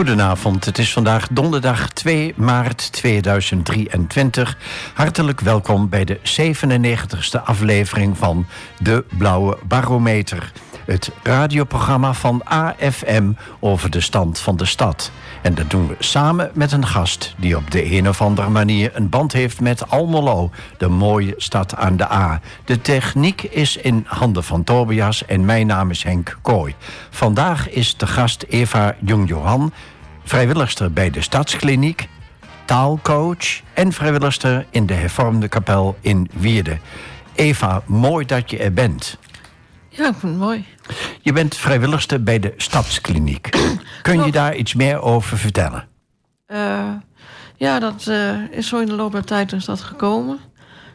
Goedenavond, het is vandaag donderdag 2 maart 2023. Hartelijk welkom bij de 97ste aflevering van De Blauwe Barometer. Het radioprogramma van AFM over de stand van de stad. En dat doen we samen met een gast die op de een of andere manier een band heeft met Almelo, de mooie stad aan de A. De techniek is in handen van Tobias en mijn naam is Henk Kooi. Vandaag is de gast Eva Jong-Johan, vrijwilligster bij de Stadskliniek, taalcoach en vrijwilligster in de hervormde kapel in Wierde. Eva, mooi dat je er bent. Ja, ik vind het mooi. Je bent vrijwilligster bij de Stadskliniek. Kun je daar iets meer over vertellen? Uh, ja, dat uh, is zo in de loop der tijd is dat gekomen.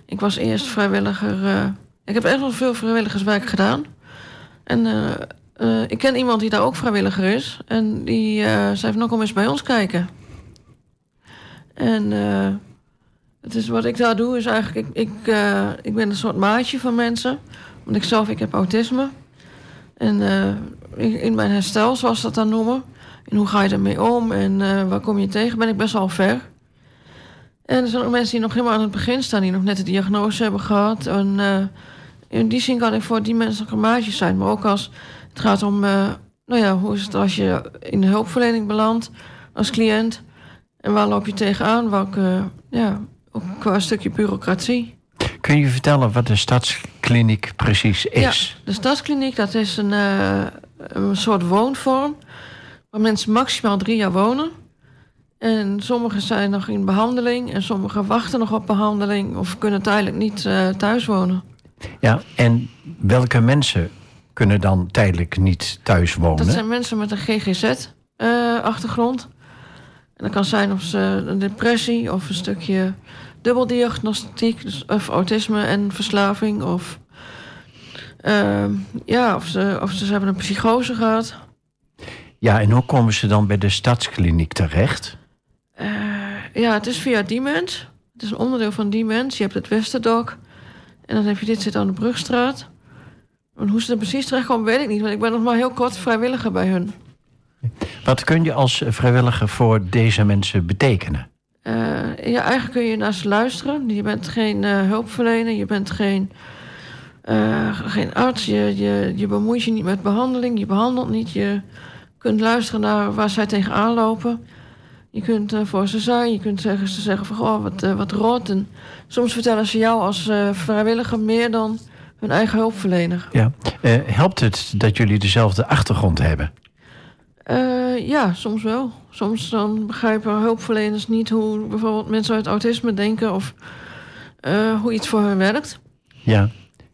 Ik was eerst vrijwilliger... Uh, ik heb echt wel veel vrijwilligerswerk gedaan. En ik ken iemand die daar ook vrijwilliger is. En die zei van, nou kom eens bij ons kijken. En het is, wat ik daar doe is eigenlijk... Ik, ik, ik ben een soort maatje van mensen. Want ik zelf, ik heb autisme. En uh, in mijn herstel, zoals ze dat dan noemen. En hoe ga je ermee om en uh, waar kom je tegen, ben ik best wel ver. En er zijn ook mensen die nog helemaal aan het begin staan, die nog net de diagnose hebben gehad. En uh, in die zin kan ik voor die mensen een maatje zijn. Maar ook als het gaat om, nou ja, hoe is het als je in de hulpverlening belandt als cliënt? En waar loop je tegenaan? Welke, ja, ook qua stukje bureaucratie. Kun je vertellen wat de stadskliniek precies is? Ja, de stadskliniek dat is een, uh, een soort woonvorm... waar mensen maximaal drie jaar wonen. En sommigen zijn nog in behandeling... en sommigen wachten nog op behandeling... of kunnen tijdelijk niet uh, thuis wonen. Ja, en welke mensen kunnen dan tijdelijk niet thuis wonen? Dat zijn mensen met een GGZ-achtergrond. Uh, en dat kan zijn of ze een depressie of een stukje dubbeldiagnostiek, dus of autisme en verslaving, of uh, ja, of ze, of ze hebben een psychose gehad. Ja, en hoe komen ze dan bij de stadskliniek terecht? Uh, ja, het is via Diemens. Het is een onderdeel van Diemens. Je hebt het Westerdok. En dan heb je dit zit aan de Brugstraat. En hoe ze er precies terechtkomen, weet ik niet. Want ik ben nog maar heel kort vrijwilliger bij hun. Wat kun je als vrijwilliger voor deze mensen betekenen? Uh, ja, eigenlijk kun je naar ze luisteren. Je bent geen uh, hulpverlener, je bent geen, uh, geen arts. Je, je, je bemoeit je niet met behandeling, je behandelt niet. Je kunt luisteren naar waar zij tegenaan lopen. Je kunt voor ze zijn, je kunt zeggen, ze zeggen van oh, wat, wat rot. En soms vertellen ze jou als vrijwilliger meer dan hun eigen hulpverlener. Ja. helpt het dat jullie dezelfde achtergrond hebben? Ja, soms wel. Soms dan begrijpen hulpverleners niet hoe bijvoorbeeld mensen uit autisme denken of uh, hoe iets voor hen werkt. Ja.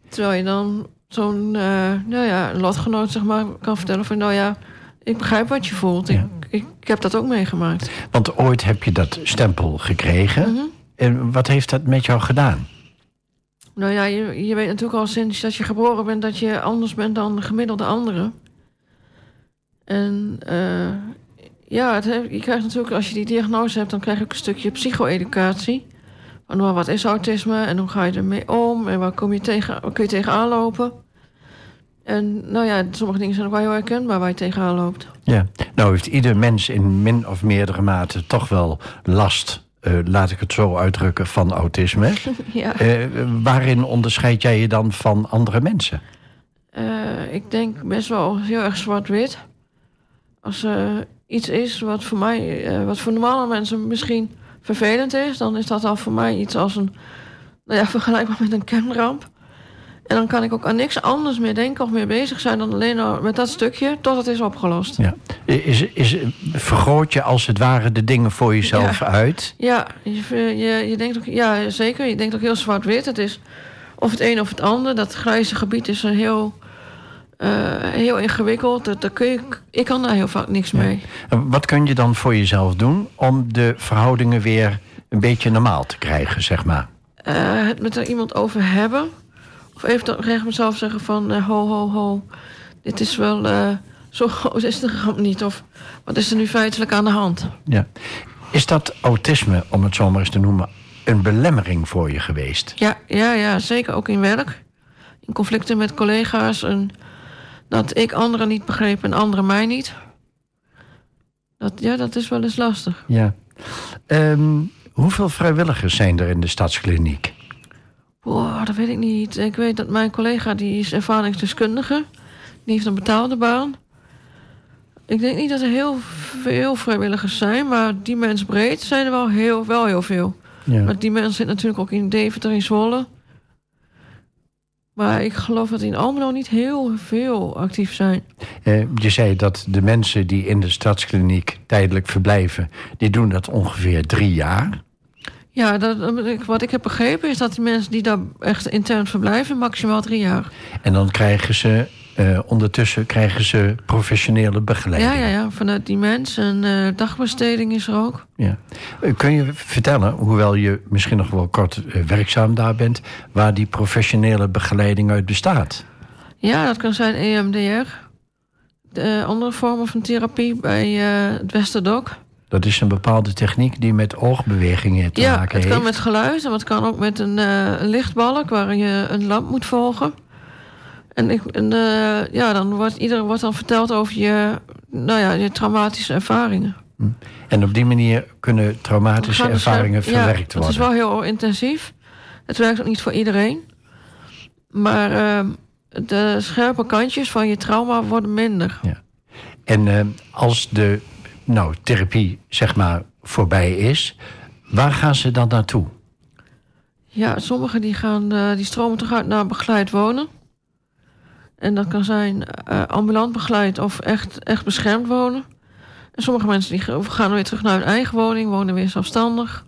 Terwijl je dan zo'n uh, nou ja, lotgenoot zeg maar, kan vertellen van nou ja, ik begrijp wat je voelt. Ja. Ik, ik, heb dat ook meegemaakt. Want ooit heb je dat stempel gekregen. Mm -hmm. En wat heeft dat met jou gedaan? Nou ja, je, je weet natuurlijk al sinds dat je geboren bent dat je anders bent dan de gemiddelde anderen. En uh, ja, het, je krijgt natuurlijk, als je die diagnose hebt, dan krijg je ook een stukje psycho-educatie. Van nou, wat is autisme en hoe ga je ermee om en waar, kom je tegen, waar kun je tegenaan lopen. En nou ja, sommige dingen zijn ook wel heel herkenbaar waar je tegenaan loopt. Ja, nou heeft ieder mens in min of meerdere mate toch wel last, uh, laat ik het zo uitdrukken, van autisme. ja. Uh, waarin onderscheid jij je dan van andere mensen? Uh, ik denk best wel heel erg zwart-wit als iets is wat voor mij, uh, wat voor normale mensen misschien vervelend is, dan is dat al voor mij iets als een, nou ja, vergelijkbaar met een kernramp. En dan kan ik ook aan niks anders meer denken of meer bezig zijn dan alleen met dat stukje tot het is opgelost. Ja. Is, is, vergroot je als het ware de dingen voor jezelf ja. uit? Ja, je, je, je denkt ook, ja, zeker. Je denkt ook heel zwart-wit. Het is of het een of het ander. Dat grijze gebied is een heel heel ingewikkeld. Dat, dat kun je, ik kan daar heel vaak niks mee. Ja. Wat kun je dan voor jezelf doen om de verhoudingen weer een beetje normaal te krijgen, zeg maar? Uh, het met er iemand over hebben. Of even tegen mezelf zeggen van uh, ho, ho, ho. Dit is wel, zo groot is de ramp niet. Of wat is er nu feitelijk aan de hand? Ja. Is dat autisme, om het zo maar eens te noemen, een belemmering voor je geweest? Ja, ja, ja zeker ook in werk. In conflicten met collega's. En dat ik anderen niet begreep en anderen mij niet. Dat, ja, dat is wel eens lastig. Ja. Ehm, hoeveel vrijwilligers zijn er in de stadskliniek? Boah, dat weet ik niet. Ik weet dat mijn collega, die is ervaringsdeskundige. Die heeft een betaalde baan. Ik denk niet dat er heel veel vrijwilligers zijn, maar die mens breed zijn er wel heel, wel heel veel. Ja. Maar die mensen zitten natuurlijk ook in Deventer, in Zwolle. Maar ik geloof dat in Almelo niet heel veel actief zijn. Eh, je zei dat de mensen die in de stadskliniek tijdelijk verblijven... die doen dat ongeveer drie jaar. Ja, dat, wat ik heb begrepen is dat die mensen die daar echt intern verblijven... maximaal drie jaar. En dan krijgen ze... eh, ondertussen krijgen ze professionele begeleiding. Ja, ja, ja. Vanuit die mensen. En eh, dagbesteding is er ook. Ja. Eh, Kun je vertellen, hoewel je misschien nog wel kort werkzaam daar bent... waar die professionele begeleiding uit bestaat? Ja, dat kan zijn EMDR. De andere vormen van therapie bij het Westerdok. Dat is een bepaalde techniek die met oogbewegingen te Ja, maken het heeft. kan met geluid, maar het kan ook met een, een lichtbalk waar je een lamp moet volgen. En, ik, en eh, ja, dan wordt iedereen wordt dan verteld over je, nou ja, je traumatische ervaringen. En op die manier kunnen traumatische dus, ervaringen verwerkt ja, Het worden. is wel heel intensief. Het werkt ook niet voor iedereen. Maar eh, de scherpe kantjes van je trauma worden minder. En eh, als de nou, therapie zeg maar voorbij is, waar gaan ze dan naartoe? Ja, sommigen die gaan, eh, die stromen toch uit naar begeleid wonen. En dat kan zijn eh, ambulant begeleid of echt, echt beschermd wonen. En sommige mensen die ga- gaan weer terug naar hun eigen woning, wonen weer zelfstandig.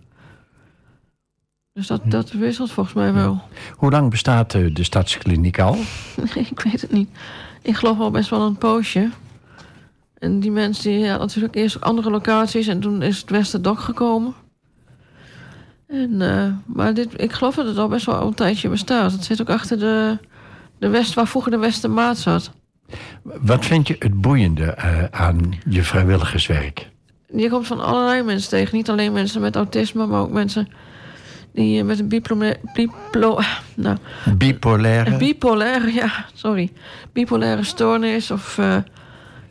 Dus dat, dat wisselt volgens mij wel. Hoe lang bestaat eh, de stadskliniek al? ik weet het niet. Ik geloof al best wel een poosje. En die mensen die ja, natuurlijk eerst op andere locaties en toen is het Westerdok gekomen. En, eh, maar dit, ik geloof dat het al best wel een tijdje bestaat. Het zit ook achter de, de West, waar vroeger de Westermaat zat. Wat vind je het boeiende eh, aan je vrijwilligerswerk? Je komt van allerlei mensen tegen. Niet alleen mensen met autisme, maar ook mensen die eh, met een biplo, biplo, nou, Bipolaire? Een bipolaire, ja, sorry. Bipolaire stoornis of eh,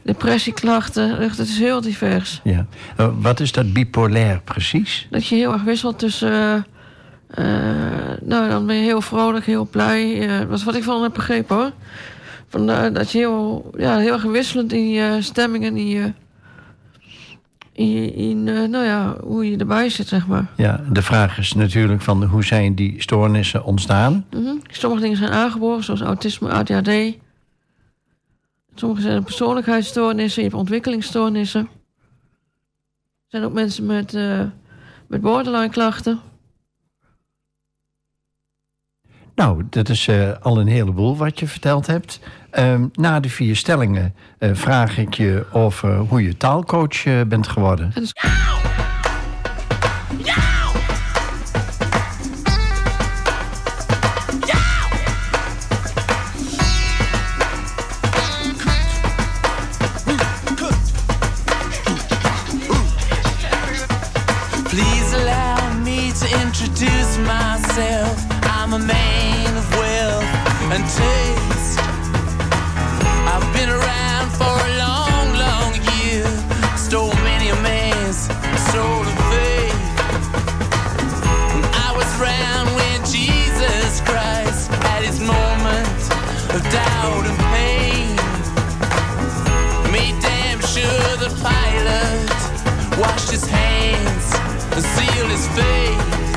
depressieklachten. Het is heel divers. ja. Wat is dat bipolair precies? Dat je heel erg wisselt tussen... eh, nou, dan ben je heel vrolijk, heel blij. eh, dat is wat ik van heb begrepen, hoor. Van, eh, dat je heel, ja, heel erg wisselend in je stemming en in je... In, nou ja, hoe je erbij zit, zeg maar. Ja, de vraag is natuurlijk van hoe zijn die stoornissen ontstaan? Mhm. Sommige dingen zijn aangeboren, zoals autisme, ADHD. Sommige zijn persoonlijkheidsstoornissen, je hebt ontwikkelingsstoornissen. Er zijn ook mensen met, met borderline klachten. Nou, dat is eh, al een heleboel wat je verteld hebt. Ehm, na de vier stellingen eh, vraag ik je over hoe je taalcoach eh, bent geworden. I've been around for a long, long year. Stole many a man's soul and faith. I was around when Jesus Christ had his moment of doubt and pain. Made damn sure the pilot washed his hands and sealed his fate.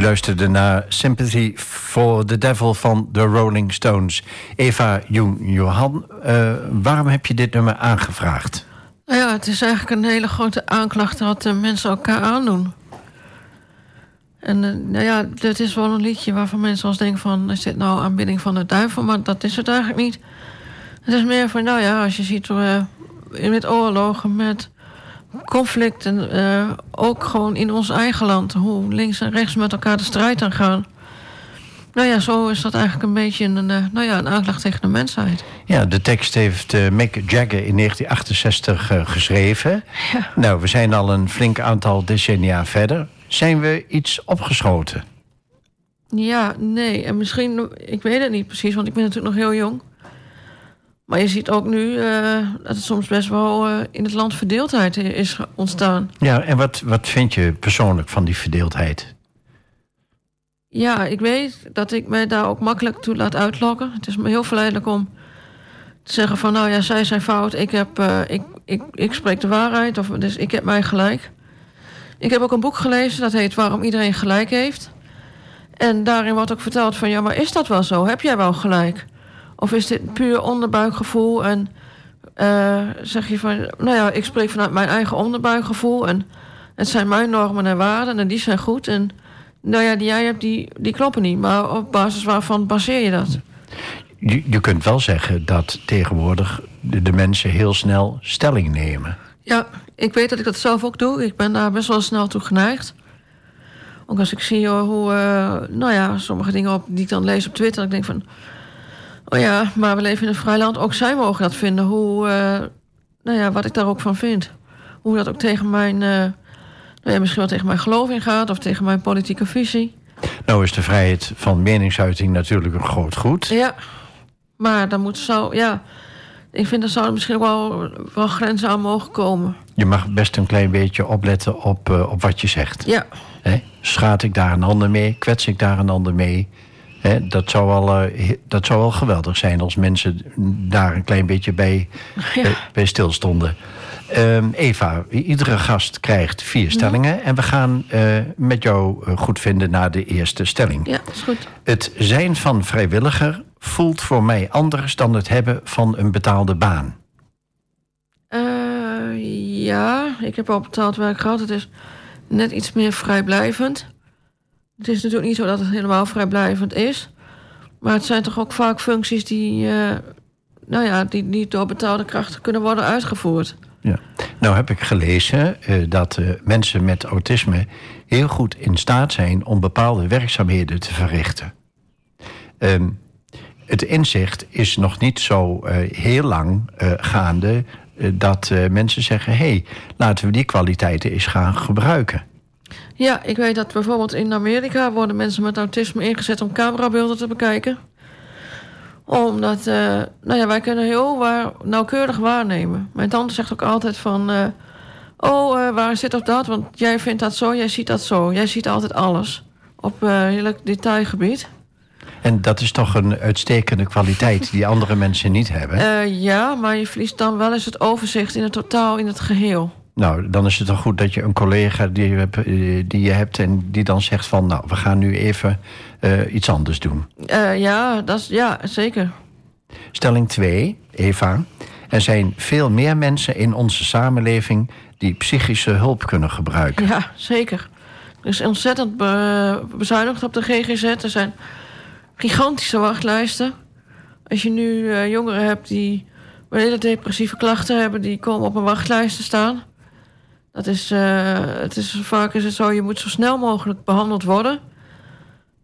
Luisterde naar Sympathy for the Devil van The Rolling Stones. Eva Jung Johan, uh, waarom heb je dit nummer aangevraagd? Nou ja, het is eigenlijk een hele grote aanklacht wat de mensen elkaar aandoen. En uh, nou ja, dit is wel een liedje waarvan mensen als denken van... is dit nou aanbidding van de duivel? Maar dat is het eigenlijk niet. Het is meer van, nou ja, als je ziet... Uh, met oorlogen, met conflicten, uh, ook gewoon in ons eigen land, hoe links en rechts met elkaar de strijd aan gaan. Nou ja, zo is dat eigenlijk een beetje een, uh, nou ja, een aanklacht tegen de mensheid. Ja, de tekst heeft uh, Mick Jagger in 1968 geschreven. Ja. Nou, we zijn al een flink aantal decennia verder. Zijn we iets opgeschoten? Ja, nee. En misschien, ik weet het niet precies, want ik ben natuurlijk nog heel jong. Maar je ziet ook nu uh, dat er soms best wel uh, in het land verdeeldheid is ontstaan. Ja, en wat, wat vind je persoonlijk van die verdeeldheid? Ja, ik weet dat ik mij daar ook makkelijk toe laat uitlokken. Het is me heel verleidelijk om te zeggen van... nou ja, zij zijn fout, ik, heb, uh, ik, ik, ik spreek de waarheid, of, dus ik heb mij gelijk. Ik heb ook een boek gelezen, dat heet Waarom iedereen gelijk heeft. En daarin wordt ook verteld van... ja, maar is dat wel zo? Heb jij wel gelijk? Of is dit puur onderbuikgevoel en uh, zeg je van, nou ja, ik spreek vanuit mijn eigen onderbuikgevoel en het zijn mijn normen en waarden en die zijn goed. En nou ja, die jij hebt, die, die kloppen niet. Maar op basis waarvan baseer je dat? Je, je kunt wel zeggen dat tegenwoordig de, de, mensen heel snel stelling nemen. Ja, ik weet dat ik dat zelf ook doe. Ik ben daar best wel snel toe geneigd. Ook als ik zie hoe, uh, nou ja, sommige dingen op, die ik dan lees op Twitter, ik denk van Oh ja, maar we leven in een vrij land. Ook zij mogen dat vinden. Hoe, uh, nou ja, wat ik daar ook van vind. Hoe dat ook tegen mijn, uh, nou ja, misschien wel tegen mijn geloof ingaat of tegen mijn politieke visie. Nou is de vrijheid van meningsuiting natuurlijk een groot goed. Ja, maar dan moet zo, ja. Ik vind dat zou misschien wel, wel grenzen aan mogen komen. Je mag best een klein beetje opletten op, uh, op wat je zegt. Ja. Schaat ik daar een ander mee? Kwets ik daar een ander mee? He, dat, zou wel, uh, dat zou wel geweldig zijn als mensen daar een klein beetje bij, ja. bij, bij stilstonden. Um, Eva, iedere gast krijgt vier stellingen. Mm. En we gaan uh, met jou goed vinden naar de eerste stelling. Ja, is goed. Het zijn van vrijwilliger voelt voor mij anders dan het hebben van een betaalde baan. Ja, ik heb al betaald werk gehad. Het is net iets meer vrijblijvend. Het is natuurlijk niet zo dat het helemaal vrijblijvend is. Maar het zijn toch ook vaak functies die, uh, nou ja, die niet door betaalde krachten kunnen worden uitgevoerd. Ja. Nou heb ik gelezen uh, dat uh, mensen met autisme heel goed in staat zijn om bepaalde werkzaamheden te verrichten. Um, het inzicht is nog niet zo heel lang gaande dat mensen zeggen: hé, hey, laten we die kwaliteiten eens gaan gebruiken. Ja, ik weet dat bijvoorbeeld in Amerika worden mensen met autisme ingezet om camerabeelden te bekijken. Omdat, uh, nou ja, wij kunnen heel waar, nauwkeurig waarnemen. Mijn tante zegt ook altijd van, uh, oh, uh, waar zit op dat? Want jij vindt dat zo, jij ziet dat zo. Jij ziet altijd alles op heel detailgebied. En dat is toch een uitstekende kwaliteit die andere mensen niet hebben? ja, maar je verliest dan wel eens het overzicht in het totaal, in het geheel. Nou, dan is het toch goed dat je een collega die je hebt, die je hebt en die dan zegt van, nou, we gaan nu even uh, iets anders doen. Uh, ja, dat is, ja, zeker. Stelling 2, Eva. Er zijn veel meer mensen in onze samenleving die psychische hulp kunnen gebruiken. Ja, zeker. Er is ontzettend be bezuinigd op de GGZ. Er zijn gigantische wachtlijsten. Als je nu uh, jongeren hebt die hele depressieve klachten hebben, die komen op een wachtlijst te staan. Dat is, uh, het is, vaak is het zo, je moet zo snel mogelijk behandeld worden.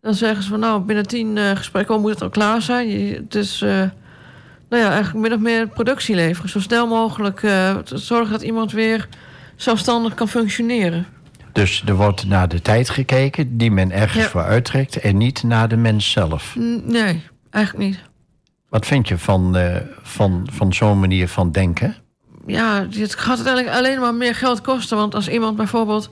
Dan zeggen ze van nou, binnen tien uh, gesprekken moet het al klaar zijn. Je, het is uh, nou ja, eigenlijk min of meer productie leveren. Zo snel mogelijk zorgen dat iemand weer zelfstandig kan functioneren. Dus er wordt naar de tijd gekeken die men ergens ja. voor uittrekt... en niet naar de mens zelf? Nee, eigenlijk niet. Wat vind je van, van, van zo'n manier van denken? Ja, het gaat uiteindelijk alleen maar meer geld kosten. Want als iemand bijvoorbeeld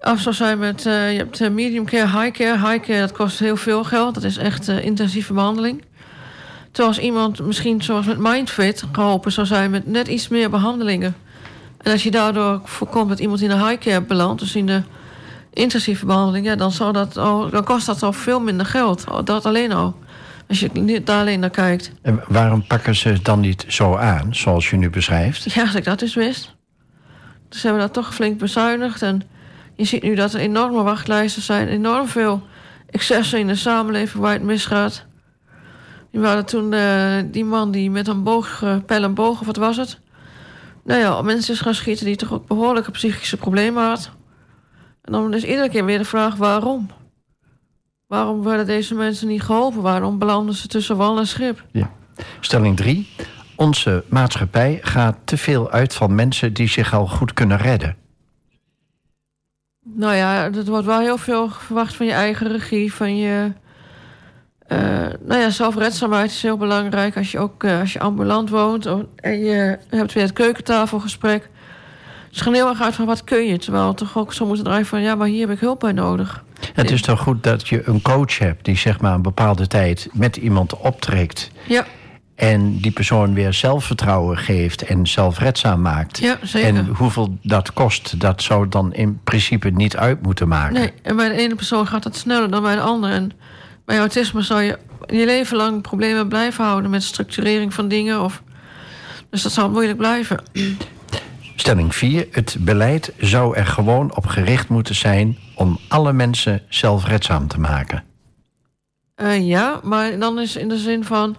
af zou zijn met... Uh, je hebt medium care, high care. High care, dat kost heel veel geld. Dat is echt uh, intensieve behandeling. Terwijl als iemand misschien zoals met Mindfit geholpen zou zijn... met net iets meer behandelingen. En als je daardoor voorkomt dat iemand in de high care belandt... dus in de, intensieve behandeling, ja, dan, zou dat al, dan kost dat al veel minder geld. Dat alleen al. Als je niet daar alleen naar kijkt. En waarom pakken ze het dan niet zo aan, zoals je nu beschrijft? Ja, dat eens wist. Dus hebben we dat toch flink bezuinigd. En je ziet nu dat er enorme wachtlijsten zijn. Enorm veel excessen in de samenleving waar het misgaat. Die waren toen eh, die man die met een boog, eh, pijl en boog, of wat was het? Nou ja, mensen is gaan schieten die toch ook behoorlijke psychische problemen had. En dan is iedere keer weer de vraag waarom. Waarom werden deze mensen niet geholpen? Waarom belanden ze tussen wal en schip? Ja. Stelling 3. Onze maatschappij gaat te veel uit van mensen die zich al goed kunnen redden. Nou ja, er wordt wel heel veel verwacht van je eigen regie, van je... eh, nou ja, zelfredzaamheid is heel belangrijk als je ook eh, als je ambulant woont en je hebt weer het keukentafelgesprek. Het gaat heel erg uit van wat kun je, terwijl toch ook zo moet draaien van ja, maar hier heb ik hulp bij nodig. Het is toch goed dat je een coach hebt die zeg maar een bepaalde tijd met iemand optrekt Ja, en die persoon weer zelfvertrouwen geeft en zelfredzaam maakt. Ja, zeker. En hoeveel dat kost, dat zou dan in principe niet uit moeten maken. nee. En bij de ene persoon gaat dat sneller dan bij de andere. En bij autisme zou je je leven lang problemen blijven houden met structurering van dingen. Of... Dus dat zal moeilijk blijven. Stelling 4. Het beleid zou er gewoon op gericht moeten zijn om alle mensen zelfredzaam te maken. Eh, ja, maar dan is in de zin van...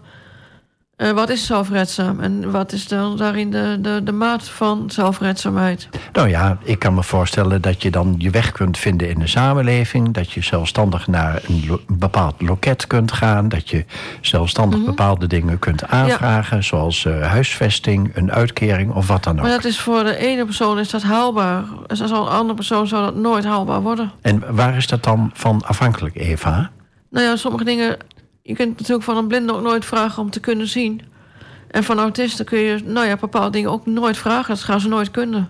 eh, wat is zelfredzaam? En wat is dan daarin de, de, de maat van zelfredzaamheid? Nou ja, ik kan me voorstellen dat je dan je weg kunt vinden in de samenleving. Dat je zelfstandig naar een lo- bepaald loket kunt gaan. Dat je zelfstandig bepaalde dingen kunt aanvragen. Zoals eh, huisvesting, een uitkering of wat dan ook. Maar dat is voor de ene persoon is dat haalbaar. Als een andere persoon zou dat nooit haalbaar worden. En waar is dat dan van afhankelijk, Eva? Nou ja, sommige dingen... Je kunt natuurlijk van een blinde ook nooit vragen om te kunnen zien. En van autisten kun je nou ja, bepaalde dingen ook nooit vragen. Dat gaan ze nooit kunnen.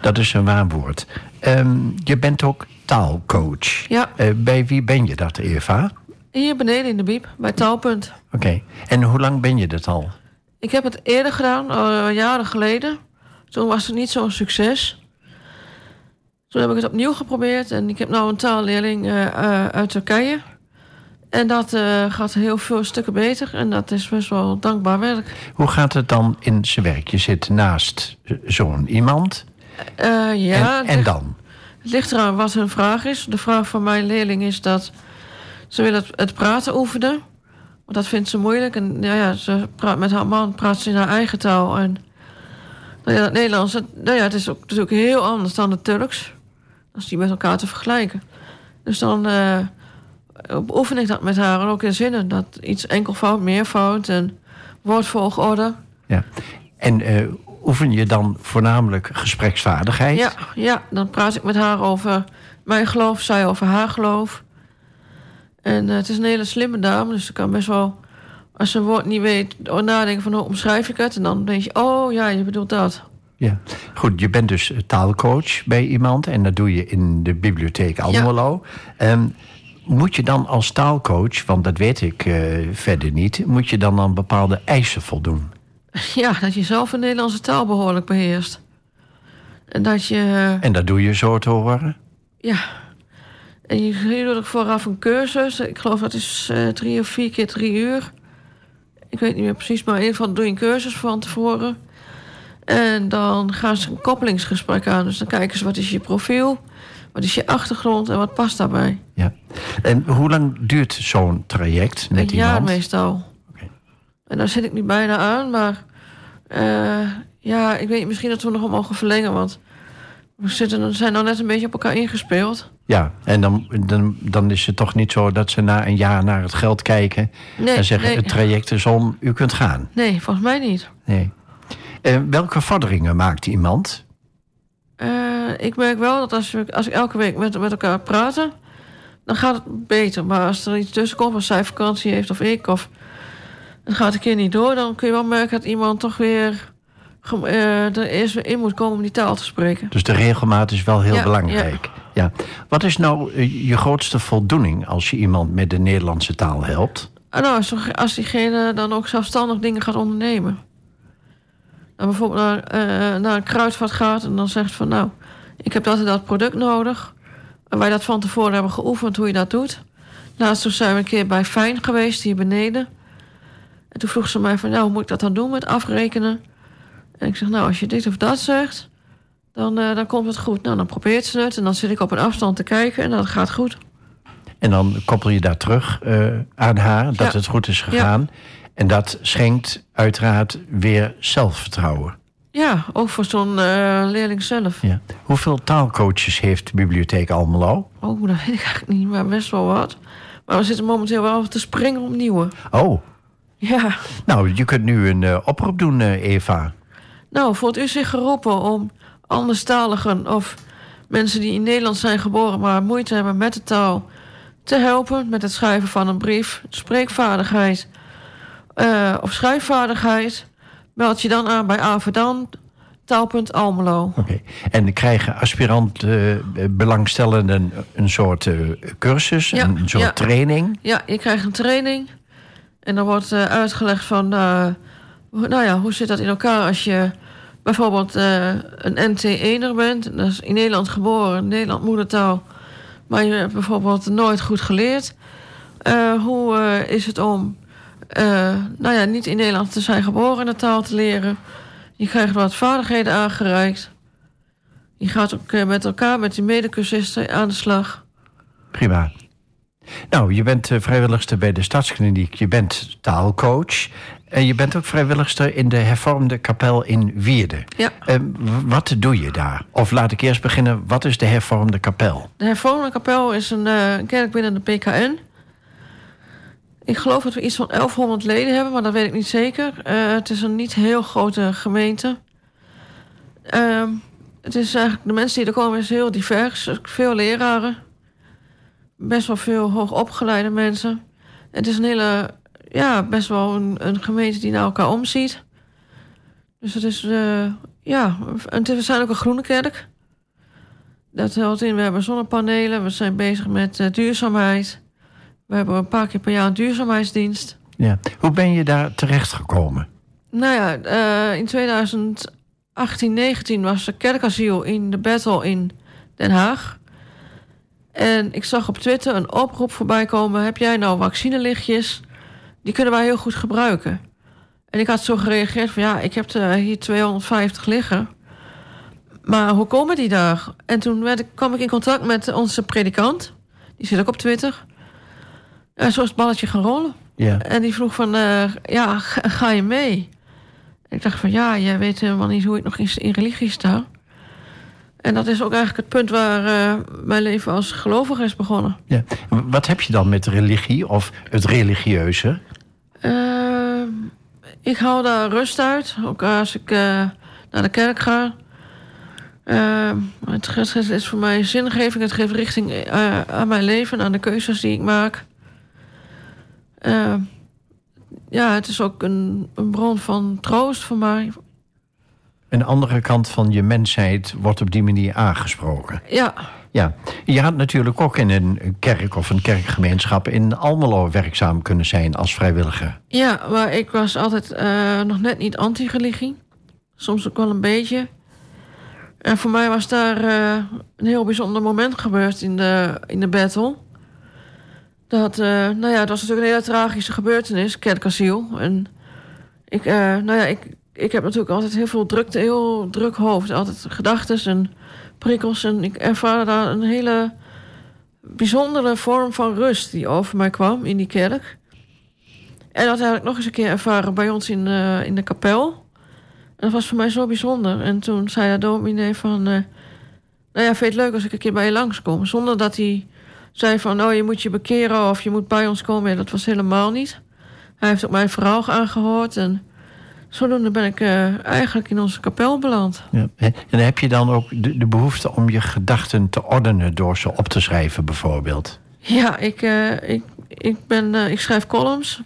Dat is een waar woord. Ehm, je bent ook taalcoach. Ja. Eh, bij wie ben je dat, Eva? Hier beneden in de biep, bij Taalpunt. Oké. En hoe lang ben je dat al? Ik heb het eerder gedaan, al jaren geleden. Toen was het niet zo'n succes. Toen heb ik het opnieuw geprobeerd. En ik heb nu een taalleerling eh, uit Turkije. En dat eh, gaat heel veel stukken beter. En dat is best wel dankbaar werk. Hoe gaat het dan in zijn werk? Je zit naast zo'n iemand. Eh, ja, en, dan? het ligt eraan wat hun vraag is. De vraag van mijn leerling is dat ze wil het, het praten oefenen. Want dat vindt ze moeilijk. En ja, ja, ze praat met haar man praat ze in haar eigen taal. En nou ja, het Nederlands, het, nou ja, het is ook natuurlijk heel anders dan het Turks. Als die met elkaar te vergelijken. Dus dan eh, oefen ik dat met haar. En ook in zinnen. Dat iets enkelvoud, meervoud en woordvolgorde. Ja. En eh, oefen je dan voornamelijk gespreksvaardigheid? Ja, ja, dan praat ik met haar over mijn geloof, zij over haar geloof. En eh, het is een hele slimme dame, dus ze kan best wel, als ze een woord niet weet, nadenken van hoe omschrijf ik het. En dan denk je, oh ja, je bedoelt dat. Ja. Goed, je bent dus taalcoach bij iemand en dat doe je in de bibliotheek Almelo. Ehm, moet je dan als taalcoach, want dat weet ik eh, verder niet, moet je dan aan bepaalde eisen voldoen? Ja, dat je zelf de Nederlandse taal behoorlijk beheerst. En dat je, eh, En dat doe je zo te horen? ja. En je je doet ook vooraf een cursus. Ik geloof dat is eh, drie of vier keer drie uur. Ik weet niet meer precies, maar in ieder geval doe je een cursus van tevoren. En dan gaan ze een koppelingsgesprek aan. Dus dan kijken ze wat is je profiel, wat is je achtergrond en wat past daarbij. Ja. En hoe lang duurt zo'n traject met een jaar iemand? meestal. Oké. En daar zit ik nu bijna aan, maar eh, ja, ik weet misschien dat we nog wel mogen verlengen, want we zitten, zijn nou net een beetje op elkaar ingespeeld. Ja, en dan, dan, dan is het toch niet zo dat ze na een jaar naar het geld kijken Nee, en zeggen: nee. het traject is om, u kunt gaan. Nee, volgens mij niet. Nee. Eh, welke vorderingen maakt iemand? Eh, ik merk wel dat als, we, als ik elke week met, met elkaar praten, dan gaat het beter. Maar als er iets tussen komt, als zij vakantie heeft of ik, of het gaat een keer niet door, dan kun je wel merken dat iemand toch weer eh, er eerst weer in moet komen om die taal te spreken. Dus de regelmaat is wel heel Ja, belangrijk. Ja. Wat is nou eh, je grootste voldoening als je iemand met de Nederlandse taal helpt? En nou, als, als diegene dan ook zelfstandig dingen gaat ondernemen. Dan bijvoorbeeld naar, eh, naar een kruidvat gaat en dan zegt van nou, ik heb dat en dat product nodig. En wij dat van tevoren hebben geoefend hoe je dat doet. Laatst toen zijn we een keer bij Fijn geweest, hier beneden. En toen vroeg ze mij van, nou, hoe moet ik dat dan doen met afrekenen? En ik zeg, nou, als je dit of dat zegt, dan, eh, dan komt het goed. Nou, dan probeert ze het en dan zit ik op een afstand te kijken en dat gaat goed. En dan koppel je daar terug eh, aan haar dat Ja. het goed is gegaan. En dat schenkt uiteraard weer zelfvertrouwen. Ja, ook voor zo'n eh, leerling zelf. Ja. Hoeveel taalcoaches heeft de bibliotheek Almelo? Oh, dat weet ik eigenlijk niet, maar best wel wat. Maar we zitten momenteel wel te springen op nieuwe. Oh, Ja, nou, je kunt nu een eh, oproep doen, eh, Eva. nou, voelt u zich geroepen om anderstaligen of mensen die in Nederland zijn geboren maar moeite hebben met de taal te helpen met het schrijven van een brief, spreekvaardigheid eh, of schrijfvaardigheid? Meld je dan aan bij Avedan, taal.almelo. Oké. En krijgen aspirant eh, belangstellenden een soort eh, cursus, Ja, een soort ja. training? Ja, je krijgt een training. En dan wordt uitgelegd van... nou ja, hoe zit dat in elkaar als je bijvoorbeeld een NT1er bent... dat is in Nederland geboren, Nederland moedertaal... maar je hebt bijvoorbeeld nooit goed geleerd. Hoe is het om... eh, nou ja, niet in Nederland te zijn geboren en de taal te leren. Je krijgt wat vaardigheden aangereikt. Je gaat ook eh, met elkaar, met die medecursisten aan de slag. Prima. Nou, je bent eh, vrijwilligster bij de Stadskliniek. Je bent taalcoach. En je bent ook vrijwilligster in de hervormde kapel in Wierde. Ja. Wat doe je daar? Of laat ik eerst beginnen, wat is de hervormde kapel? De hervormde kapel is een eh, kerk binnen de PKN. Ik geloof dat we iets van 1100 leden hebben, maar dat weet ik niet zeker. Eh, het is een niet heel grote gemeente. Ehm, het is eigenlijk, de mensen die er komen is heel divers. Veel leraren. Best wel veel hoogopgeleide mensen. Het is een hele, ja, best wel een, een gemeente die naar elkaar omziet. Dus het is, eh, ja, en we zijn ook een groene kerk. Dat houdt in, we hebben zonnepanelen, we zijn bezig met eh, duurzaamheid. We hebben een paar keer per jaar een duurzaamheidsdienst. Ja. Hoe ben je daar terechtgekomen? Nou ja, eh, in 2018, 19 was er kerkasiel in de Battle in Den Haag. En ik zag op Twitter een oproep voorbij komen... heb jij nou vaccinelichtjes? Die kunnen wij heel goed gebruiken. En ik had zo gereageerd van... ja, ik heb er hier 250 liggen. Maar hoe komen die daar? En toen werd ik, kwam ik in contact met onze predikant. Die zit ook op Twitter. En zo is het balletje gaan rollen. Ja. En die vroeg van, eh, ja, ga, ga je mee? Ik dacht van, ja, jij weet helemaal niet hoe ik nog in, in religie sta. En dat is ook eigenlijk het punt waar eh, mijn leven als gelovige is begonnen. ja. Wat heb je dan met religie of het religieuze? Eh, ik hou daar rust uit, ook als ik eh, naar de kerk ga. Eh, het, is voor mij zingeving, het geeft richting aan mijn leven, aan de keuzes die ik maak. Eh, ja, het is ook een, een bron van troost voor mij. Een andere kant van je mensheid wordt op die manier aangesproken. Ja, Ja, je had natuurlijk ook in een kerk of een kerkgemeenschap in Almelo werkzaam kunnen zijn als vrijwilliger. ja maar ik was altijd eh, nog net niet anti-religie. Soms ook wel een beetje. En voor mij was daar eh, een heel bijzonder moment gebeurd in de, in de battle. Dat, eh, nou ja, het was natuurlijk een hele tragische gebeurtenis, kerkasiel. En ik, eh, nou ja, ik, ik heb natuurlijk altijd heel veel drukte, heel druk hoofd. Altijd gedachten en prikkels. En ik ervaarde daar een hele bijzondere vorm van rust die over mij kwam in die kerk. En dat heb ik nog eens een keer ervaren bij ons in, eh, in de kapel. En dat was voor mij zo bijzonder. En toen zei de dominee van... nou ja, vind je het leuk als ik een keer bij je langskom? Zonder dat hij zei van... nou, je moet je bekeren of je moet bij ons komen. Dat was helemaal niet. Hij heeft ook mijn verhaal aangehoord. En zodoende ben ik eh, eigenlijk in onze kapel beland. Ja. En heb je dan ook de, de behoefte om je gedachten te ordenen door ze op te schrijven bijvoorbeeld? Ja, ik, eh, ik, ik, ben, eh, ik schrijf columns.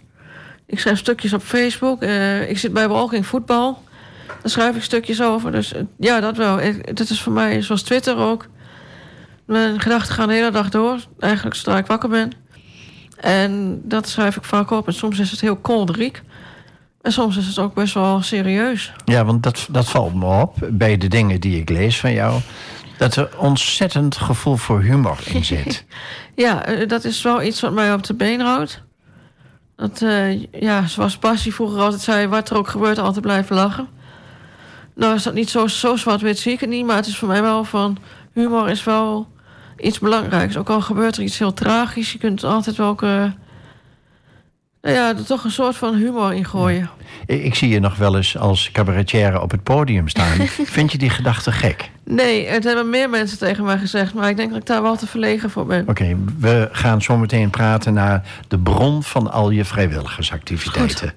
Ik schrijf stukjes op Facebook. Ik zit bij Walking Voetbal. Daar schrijf ik stukjes over. Dus ja, dat wel. Dat is voor mij zoals Twitter ook. Mijn gedachten gaan de hele dag door. Eigenlijk zodra ik wakker ben. En dat schrijf ik vaak op. En soms is het heel kolderiek. En soms is het ook best wel serieus. Ja, want dat, dat valt me op bij de dingen die ik lees van jou. dat er ontzettend gevoel voor humor in zit. Ja, eh, dat is wel iets wat mij op de been houdt. Dat, eh, ja, zoals Bassie vroeger altijd zei... wat er ook gebeurt, altijd blijven lachen. Nou is dat niet zo, zo zwart-wit, zie ik het niet... maar het is voor mij wel van... humor is wel iets belangrijks. Ook al gebeurt er iets heel tragisch... je kunt altijd wel ook... eh, nou ja, er toch een soort van humor in gooien. Ik ik zie je nog wel eens als cabaretière op het podium staan. Vind je die gedachte gek? Nee, het hebben meer mensen tegen mij gezegd... maar ik denk dat ik daar wel te verlegen voor ben. Oké, we gaan zo meteen praten naar de bron van al je vrijwilligersactiviteiten.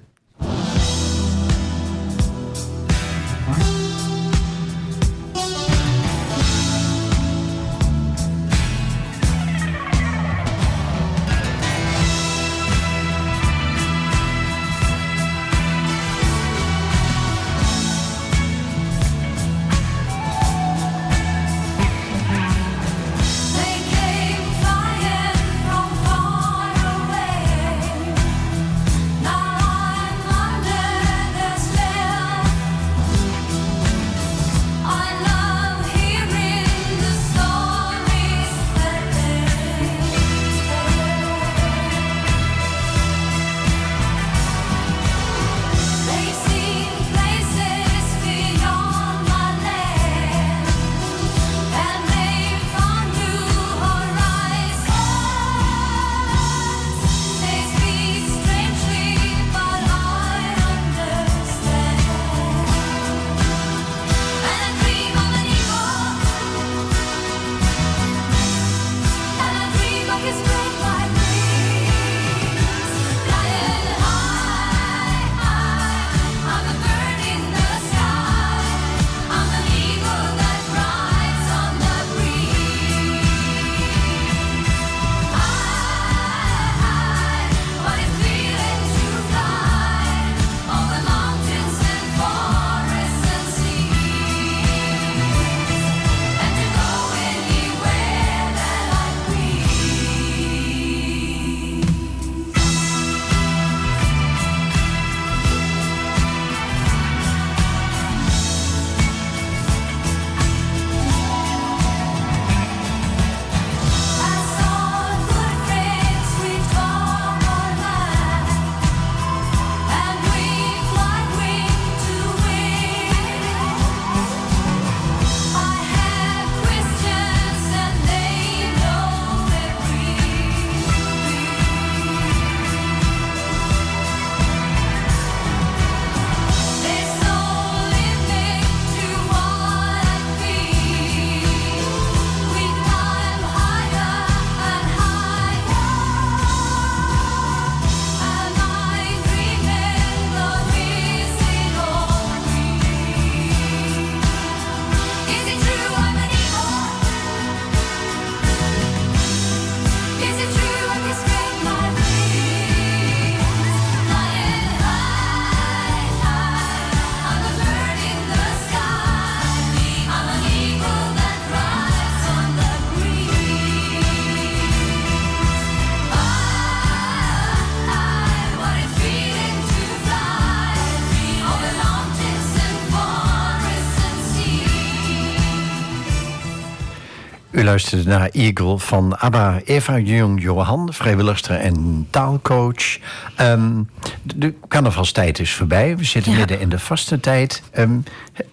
Luisterde naar Eagle van ABBA. Eva Jong-Johan, vrijwilligster en taalcoach. Ehm, de carnavalstijd is voorbij. We zitten Ja. midden in de vaste tijd. Ehm,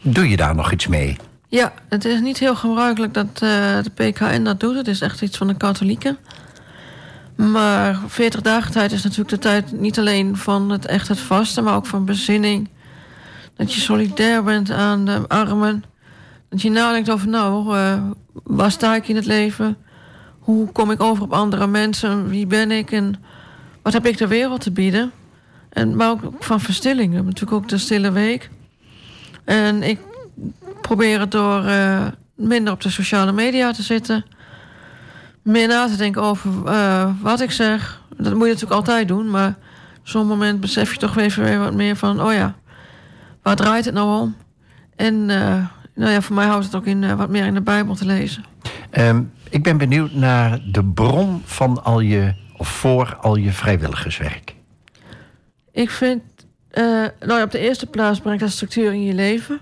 doe je daar nog iets mee? Ja, het is niet heel gebruikelijk dat eh, de PKN dat doet. Het is echt iets van de katholieken. Maar 40 dagen tijd is natuurlijk de tijd niet alleen van het echt het vasten, maar ook van bezinning. Dat je solidair bent aan de armen. Dat je nadenkt over, nou, eh, waar sta ik in het leven? Hoe kom ik over op andere mensen? Wie ben ik en wat heb ik de wereld te bieden? En, maar ook van verstilling. We hebben natuurlijk ook de stille week. En ik probeer het door eh, minder op de sociale media te zitten. Meer na te denken over eh, wat ik zeg. Dat moet je natuurlijk altijd doen. Maar op zo'n moment besef je toch even weer wat meer van... oh ja, waar draait het nou om? En nou ja, voor mij houdt het ook in eh, wat meer in de Bijbel te lezen. Ehm, ik ben benieuwd naar de bron van al je, of voor al je vrijwilligerswerk. Ik vind, eh, nou ja, op de eerste plaats brengt dat structuur in je leven.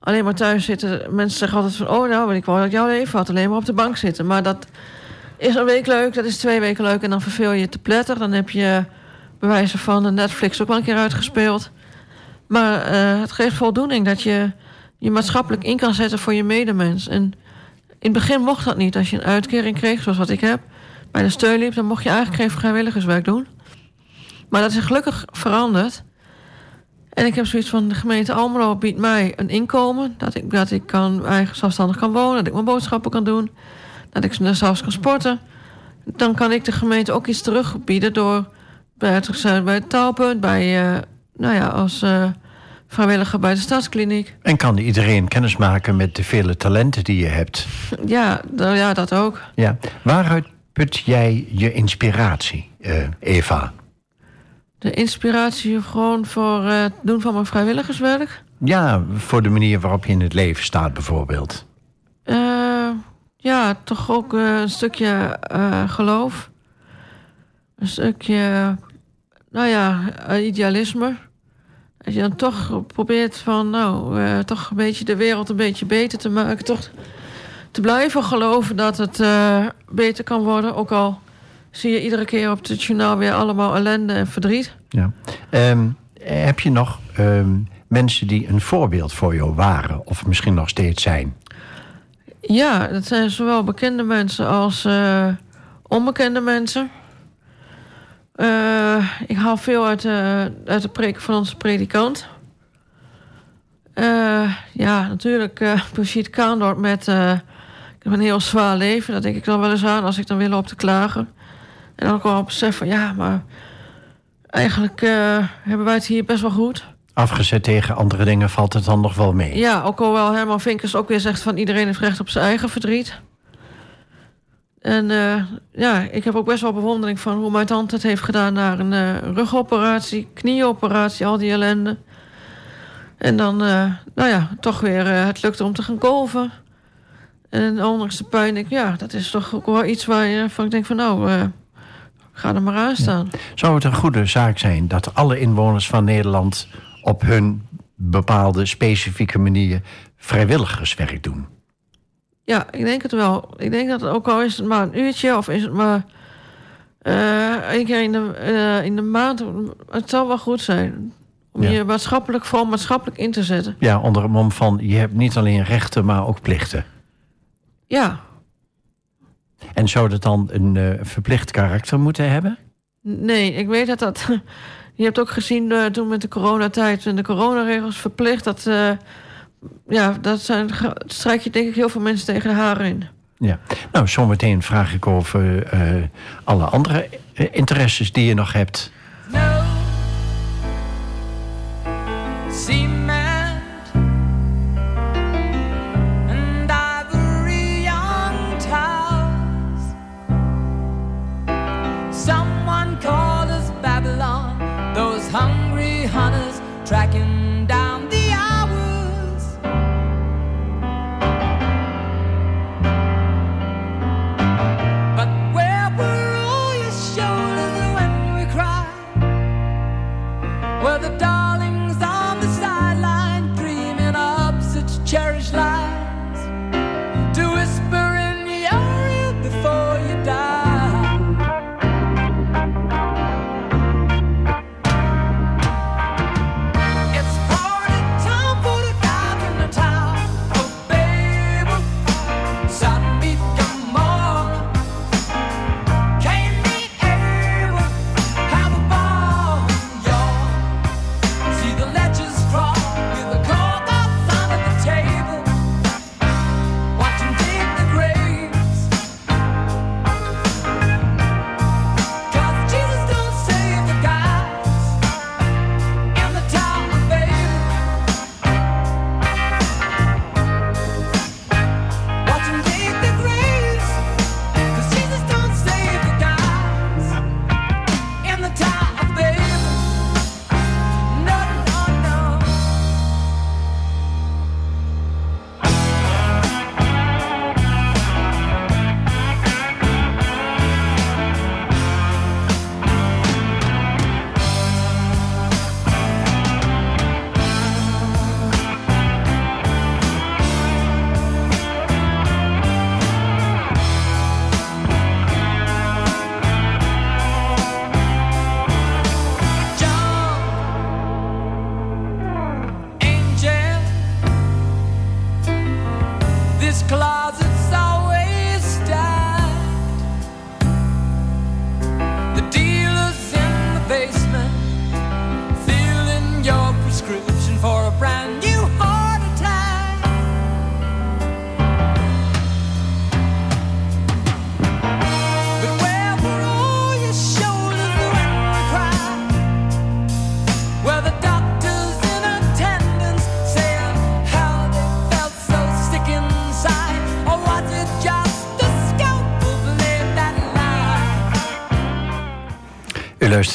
alleen maar thuis zitten. Mensen zeggen altijd van... oh, nou, ik wou dat ik jouw leven had. Alleen maar op de bank zitten. Maar dat is een week leuk, dat is twee weken leuk... en dan verveel je te pletter. Dan heb je bewijzen van de Netflix ook wel een keer uitgespeeld. Maar eh, het geeft voldoening dat je je maatschappelijk in kan zetten voor je medemens. En in het begin mocht dat niet. Als je een uitkering kreeg, zoals wat ik heb... bij de steun liep, dan mocht je eigenlijk geen vrijwilligerswerk doen. Maar dat is gelukkig veranderd. En ik heb zoiets van, de gemeente Almelo biedt mij een inkomen... dat ik, dat ik kan, eigen zelfstandig kan wonen, dat ik mijn boodschappen kan doen... dat ik zelfs kan sporten. Dan kan ik de gemeente ook iets terugbieden... door bij zijn bij het taalpunt, bij, eh, nou ja, als eh, vrijwilliger bij de stadskliniek. En kan iedereen kennis maken met de vele talenten die je hebt? Ja, nou ja, dat ook. Ja. Waaruit put jij je inspiratie, eh, Eva? De inspiratie gewoon voor eh, het doen van mijn vrijwilligerswerk. Ja, voor de manier waarop je in het leven staat bijvoorbeeld. Eh, ja, toch ook een stukje geloof. Een stukje, nou ja, idealisme. Dat je dan toch probeert van, nou, eh, toch een beetje de wereld een beetje beter te maken. Toch te blijven geloven dat het eh, beter kan worden. Ook al zie je iedere keer op het journaal weer allemaal ellende en verdriet. Ja. Ehm, heb je nog ehm, mensen die een voorbeeld voor jou waren, of misschien nog steeds zijn? Ja, dat zijn zowel bekende mensen als eh, onbekende mensen. Eh, ik haal veel uit de, uit de preek van onze predikant. Eh, ja, natuurlijk uh, Brigitte Kaandorp met... ik heb een heel zwaar leven. Dat denk ik dan wel eens aan als ik dan wil op te klagen. En dan ook wel besef van... Ja, maar eigenlijk hebben wij het hier best wel goed. Afgezet tegen andere dingen valt het dan nog wel mee. Ja, ook al wel Herman Vinkers ook weer zegt van iedereen heeft recht op zijn eigen verdriet. En eh, ja, ik heb ook best wel bewondering van hoe mijn tante het heeft gedaan naar een eh, rugoperatie, knieoperatie, al die ellende. En dan, eh, nou ja, toch weer het lukte om te gaan kolven. En ondanks de pijn, ik, ja, dat is toch ook wel iets waar je van ik denk van nou, ga er maar aan staan. Zou het een goede zaak zijn dat alle inwoners van Nederland op hun bepaalde specifieke manier vrijwilligerswerk doen? Ja, ik denk het wel. Ik denk dat het ook al is het maar een uurtje of is het maar eh één keer in de, eh, in de maand. Het zal wel goed zijn. Om Ja. je maatschappelijk, vooral maatschappelijk in te zetten. Ja, onder het mom van je hebt niet alleen rechten, maar ook plichten. Ja, En zou dat dan een eh, verplicht karakter moeten hebben? nee, ik weet dat dat... Je hebt ook gezien toen met de coronatijd en de coronaregels verplicht. Dat, ja, dat zijn, strijk je denk ik heel veel mensen tegen de haren in. Ja. Nou, zometeen vraag ik over eh, alle andere eh, interesses die je nog hebt. No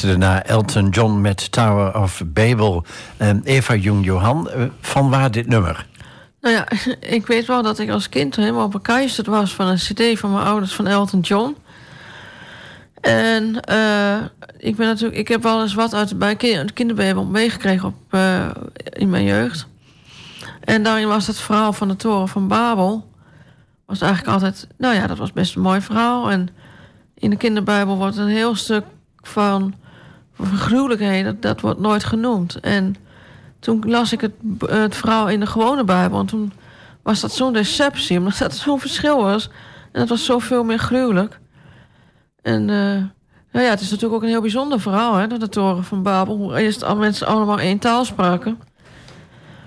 luisterde Elton John met Tower of Babel. Ehm, Eva Jong-Johan, eh, van waar dit nummer? Nou ja, ik weet wel dat ik als kind helemaal bekeisterd was van een cd van mijn ouders van Elton John. En eh, ik ben natuurlijk, ik heb wel eens wat uit bij de kinderbijbel meegekregen op, eh, in mijn jeugd. En daarin was het verhaal van de toren van Babel. Was eigenlijk altijd, nou ja, dat was best een mooi verhaal. En in de kinderbijbel wordt een heel stuk van gruwelijkheden, dat wordt nooit genoemd. En toen las ik het, het verhaal in de gewone Bijbel. En toen was dat zo'n deceptie, omdat dat zo'n verschil was. En het was zoveel meer gruwelijk. En eh, nou ja, het is natuurlijk ook een heel bijzonder verhaal, hè, dat de toren van Babel. Hoe eerst al mensen allemaal één taal spraken.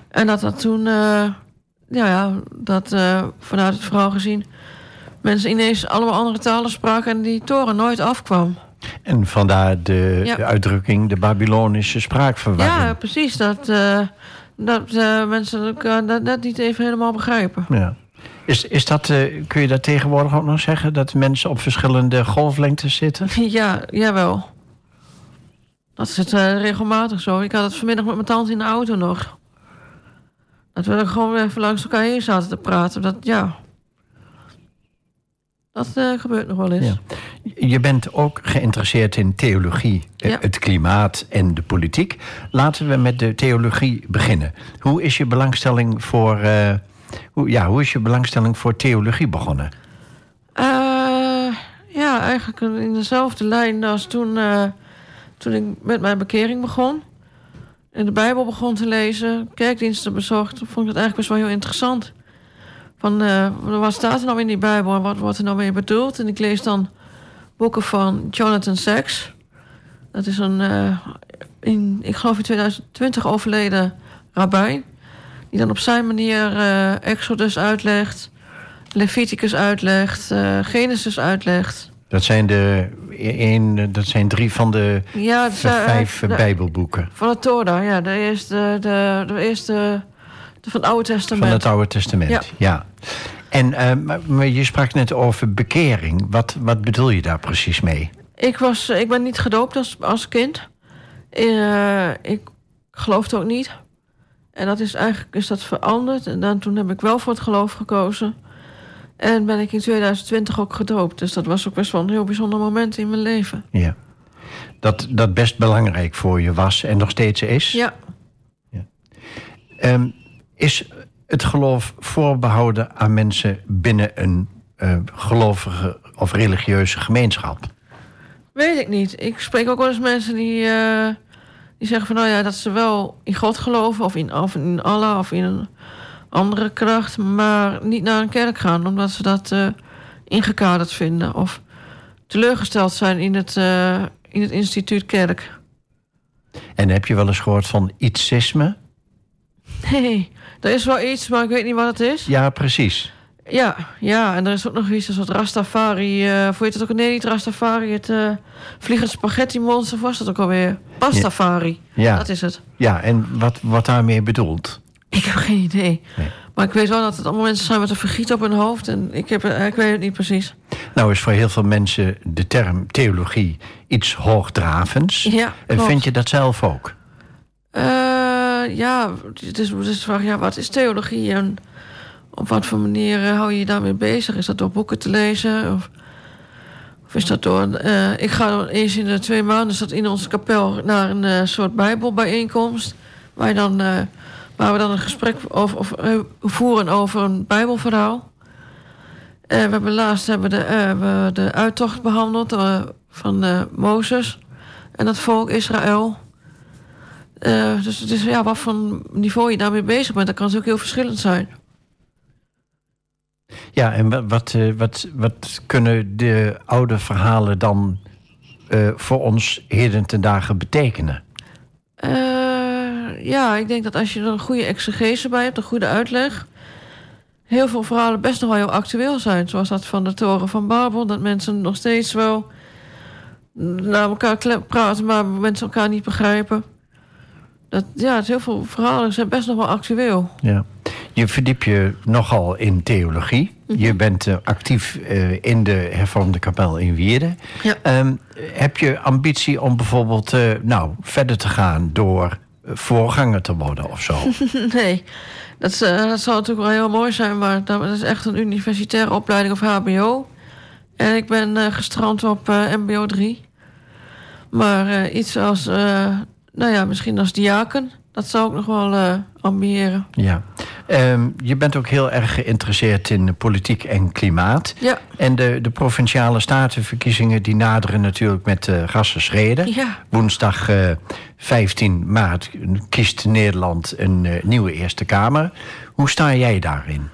En dat dat toen, eh, ja, ja, dat eh, vanuit het verhaal gezien, mensen ineens allemaal andere talen spraken en die toren nooit afkwam. En vandaar de, Ja. uitdrukking de Babylonische spraakverwarring. Ja, precies. Dat, eh, dat eh, mensen elkaar dat, dat niet even helemaal begrijpen. Ja. Is, is dat, eh, kun je dat tegenwoordig ook nog zeggen? Dat mensen op verschillende golflengtes zitten? Ja, jawel. Dat is het eh, regelmatig zo. Ik had het vanmiddag met mijn tante in de auto nog. Dat we er gewoon even langs elkaar heen zaten te praten. Dat, ja. Dat eh, gebeurt nog wel eens. Ja. Je bent ook geïnteresseerd in theologie, eh, Ja. het klimaat en de politiek. Laten we met de theologie beginnen. Hoe is je belangstelling voor, eh, hoe, ja, hoe is je belangstelling voor theologie begonnen? Ja, eigenlijk in dezelfde lijn als toen, toen ik met mijn bekering begon. En de Bijbel begon te lezen, kerkdiensten bezocht. Vond ik het eigenlijk best wel heel interessant. Van, eh, wat staat er nou in die Bijbel en wat wordt er nou mee bedoeld? En ik lees dan boeken van Jonathan Sacks. Dat is een, eh, in, ik geloof in 2020 overleden rabbijn. Die dan op zijn manier eh, Exodus uitlegt, Leviticus uitlegt, Genesis uitlegt. Dat zijn, de, een, dat zijn drie van de Ja, vijf de- Bijbelboeken Van het Torah, ja. De eerste, de, de eerste de van het Oude Testament. van het Oude Testament. Ja. Ja. En eh, maar, maar je sprak net over bekering. Wat, wat bedoel je daar precies mee? Ik, was, ik ben niet gedoopt als, als kind. Eh, ik geloofde ook niet. En dat is eigenlijk is dat veranderd. En dan, toen heb ik wel voor het geloof gekozen. En ben ik in 2020 ook gedoopt. Dus dat was ook best wel een heel bijzonder moment in mijn leven. Ja. Dat, dat best belangrijk voor je was en nog steeds is? Ja, Ehm, is het geloof voorbehouden aan mensen binnen een eh, gelovige of religieuze gemeenschap? weet ik niet. Ik spreek ook wel eens mensen die, eh, die zeggen van... nou ja, dat ze wel in God geloven... of in, of in Allah of in een andere kracht... maar niet naar een kerk gaan... omdat ze dat eh, ingekaderd vinden... of teleurgesteld zijn in het, in het instituut kerk. En heb je wel eens gehoord van ietsisme? Nee, er is wel iets, maar ik weet niet wat het is. Ja, precies. Ja, ja, en er is ook nog iets als het Rastafari... eh voor je het ook? Nee, niet Rastafari, het eh vliegend spaghetti monster... was dat ook alweer? Pastafari, Ja, dat is het. ja en wat, wat daarmee bedoeld? Ik heb geen idee. Nee. Maar ik weet wel dat het allemaal mensen zijn met een vergiet op hun hoofd. En ik, heb, ik weet het niet precies. Nou is voor heel veel mensen de term theologie iets hoogdravends. Ja, En klopt. vind je dat zelf ook? Eh, ja, is de vraag, ja, wat is theologie? En op wat voor manier eh, hou je je daarmee bezig? Is dat door boeken te lezen? Of, of is dat door... eh, ik ga eens in de twee maanden dat in onze kapel... naar een eh, soort bijbelbijeenkomst. Waar, dan, waar we dan een gesprek over, of, voeren over een bijbelverhaal. We hebben laatst hebben de, we de uittocht behandeld eh, van Mozes en het volk Israël. Eh, dus het is ja, wat voor niveau je daarmee bezig bent, dat kan natuurlijk heel verschillend zijn. Ja, en wat, wat, eh, wat, wat kunnen de oude verhalen dan eh, voor ons heden ten dagen betekenen? Ja, ik denk dat als je er een goede exegese bij hebt, een goede uitleg, heel veel verhalen best nog wel heel actueel zijn. Zoals dat van de Toren van Babel, dat mensen nog steeds wel naar elkaar praten, maar mensen elkaar niet begrijpen. Dat, ja, het heel veel verhalen zijn best nog wel actueel. Ja. Je verdiep je nogal in theologie. Je bent eh, actief eh, in de hervormde kapel in Wierden. Ja. Ehm, heb je ambitie om bijvoorbeeld eh, nou, verder te gaan door voorganger te worden of zo? Nee, dat, dat zou natuurlijk wel heel mooi zijn, maar dat is echt een universitaire opleiding of HBO. En ik ben gestrand op MBO 3. Maar iets als, nou ja, misschien als diaken, dat zou ik nog wel eh ambiëren. ja. Ehm, je bent ook heel erg geïnteresseerd in politiek en klimaat. Ja, En de, de provinciale statenverkiezingen die naderen natuurlijk met uh, gassen schreden. ja. Woensdag eh, 15 maart kiest Nederland een eh, nieuwe Eerste Kamer. Hoe sta jij daarin?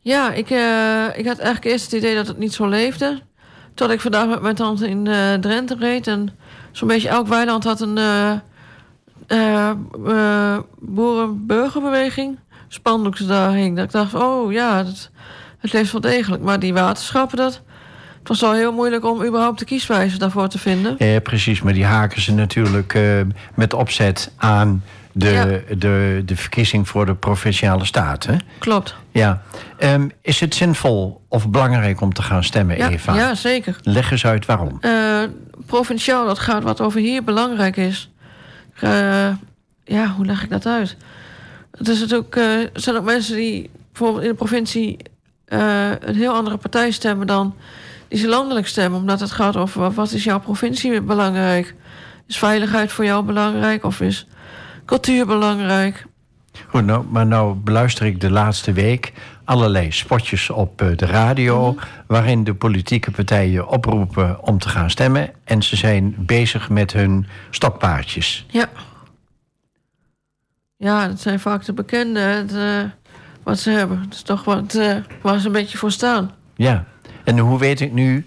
Ja, ik, eh, ik had eigenlijk eerst het idee dat het niet zo leefde. Tot ik vandaag met mijn tante in eh, Drenthe reed. En zo'n beetje elk weiland had een eh, boerenburgerbeweging. Spandoeks daar hing. Dat ik dacht, oh ja, het, leeft wel degelijk. Maar die waterschappen, dat... Het was al heel moeilijk om überhaupt de kieswijze daarvoor te vinden. Eh, precies, maar die haken ze natuurlijk met opzet aan de, Ja. de, de verkiezing voor de provinciale staten. Klopt. Ja. Ehm, is het zinvol of belangrijk om te gaan stemmen, Ja, Eva? ja zeker. Leg eens uit waarom. Eh, provinciaal, dat gaat wat over hier belangrijk is. Eh, ja, hoe leg ik dat uit? Het is natuurlijk, eh, er zijn ook mensen die bijvoorbeeld in de provincie een heel andere partij stemmen dan die ze landelijk stemmen. Omdat het gaat over wat is jouw provincie belangrijk? Is veiligheid voor jou belangrijk of is cultuur belangrijk? Goed, nou, maar nou beluister ik de laatste week allerlei spotjes op eh, de radio... waarin de politieke partijen oproepen om te gaan stemmen... en ze zijn bezig met hun stokpaardjes. Ja. Ja, dat zijn vaak de bekende het, wat ze hebben. Dat is toch wat, eh, waar ze een beetje voor staan. Ja, en hoe weet ik nu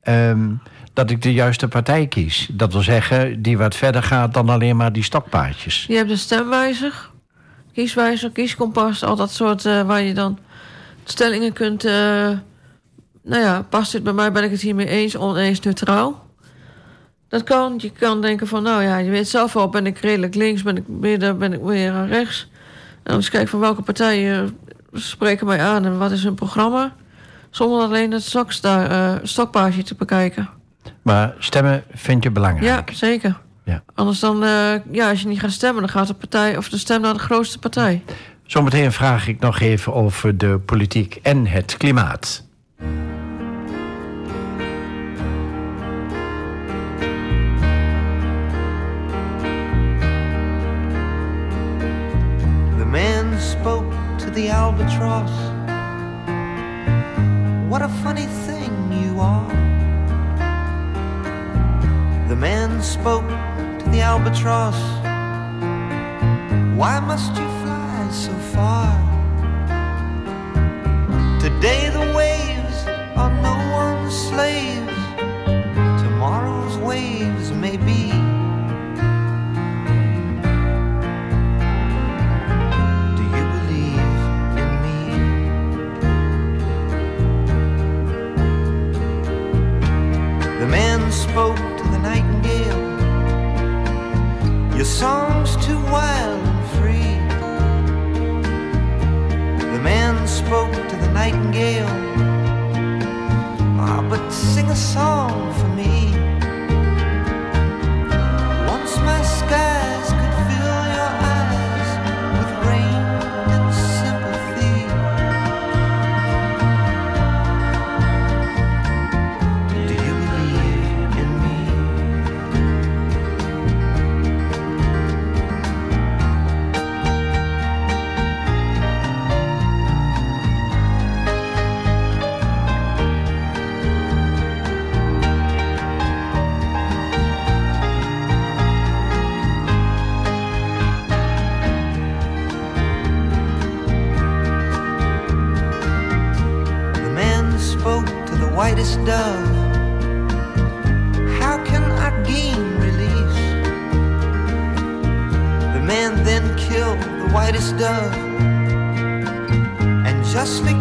ehm, dat ik de juiste partij kies? Dat wil zeggen, die wat verder gaat dan alleen maar die stokpaardjes. Je hebt de stemwijzer, kieswijzer, kieskompas, al dat soort eh, waar je dan stellingen kunt. eh, nou ja, past dit bij mij? Ben ik het hiermee eens, oneens, neutraal? Dat kan. Je kan denken van, nou ja, je weet zelf wel, ben ik redelijk links, ben ik midden, ben ik meer aan rechts. En dan eens kijken van welke partijen spreken mij aan en wat is hun programma. Zonder alleen het stoksta- eh, stokpaardje te bekijken. Maar stemmen vind je Ja, belangrijk. zeker. Ja. Anders dan, eh, ja, als je niet gaat stemmen, dan gaat de partij of de stem naar de grootste partij. Zometeen vraag ik nog even over de politiek en het klimaat. The man spoke to the albatross. What a funny thing you are. The man spoke to the albatross. Why must you fly so far? Today the waves are no one's slaves. Tomorrow's waves may be. Do you believe in me? The man spoke Your song's too wild and free. The man spoke to the nightingale. Ah, but sing a song for me. Dove. How can I gain release? The man then killed the whitest dove and justly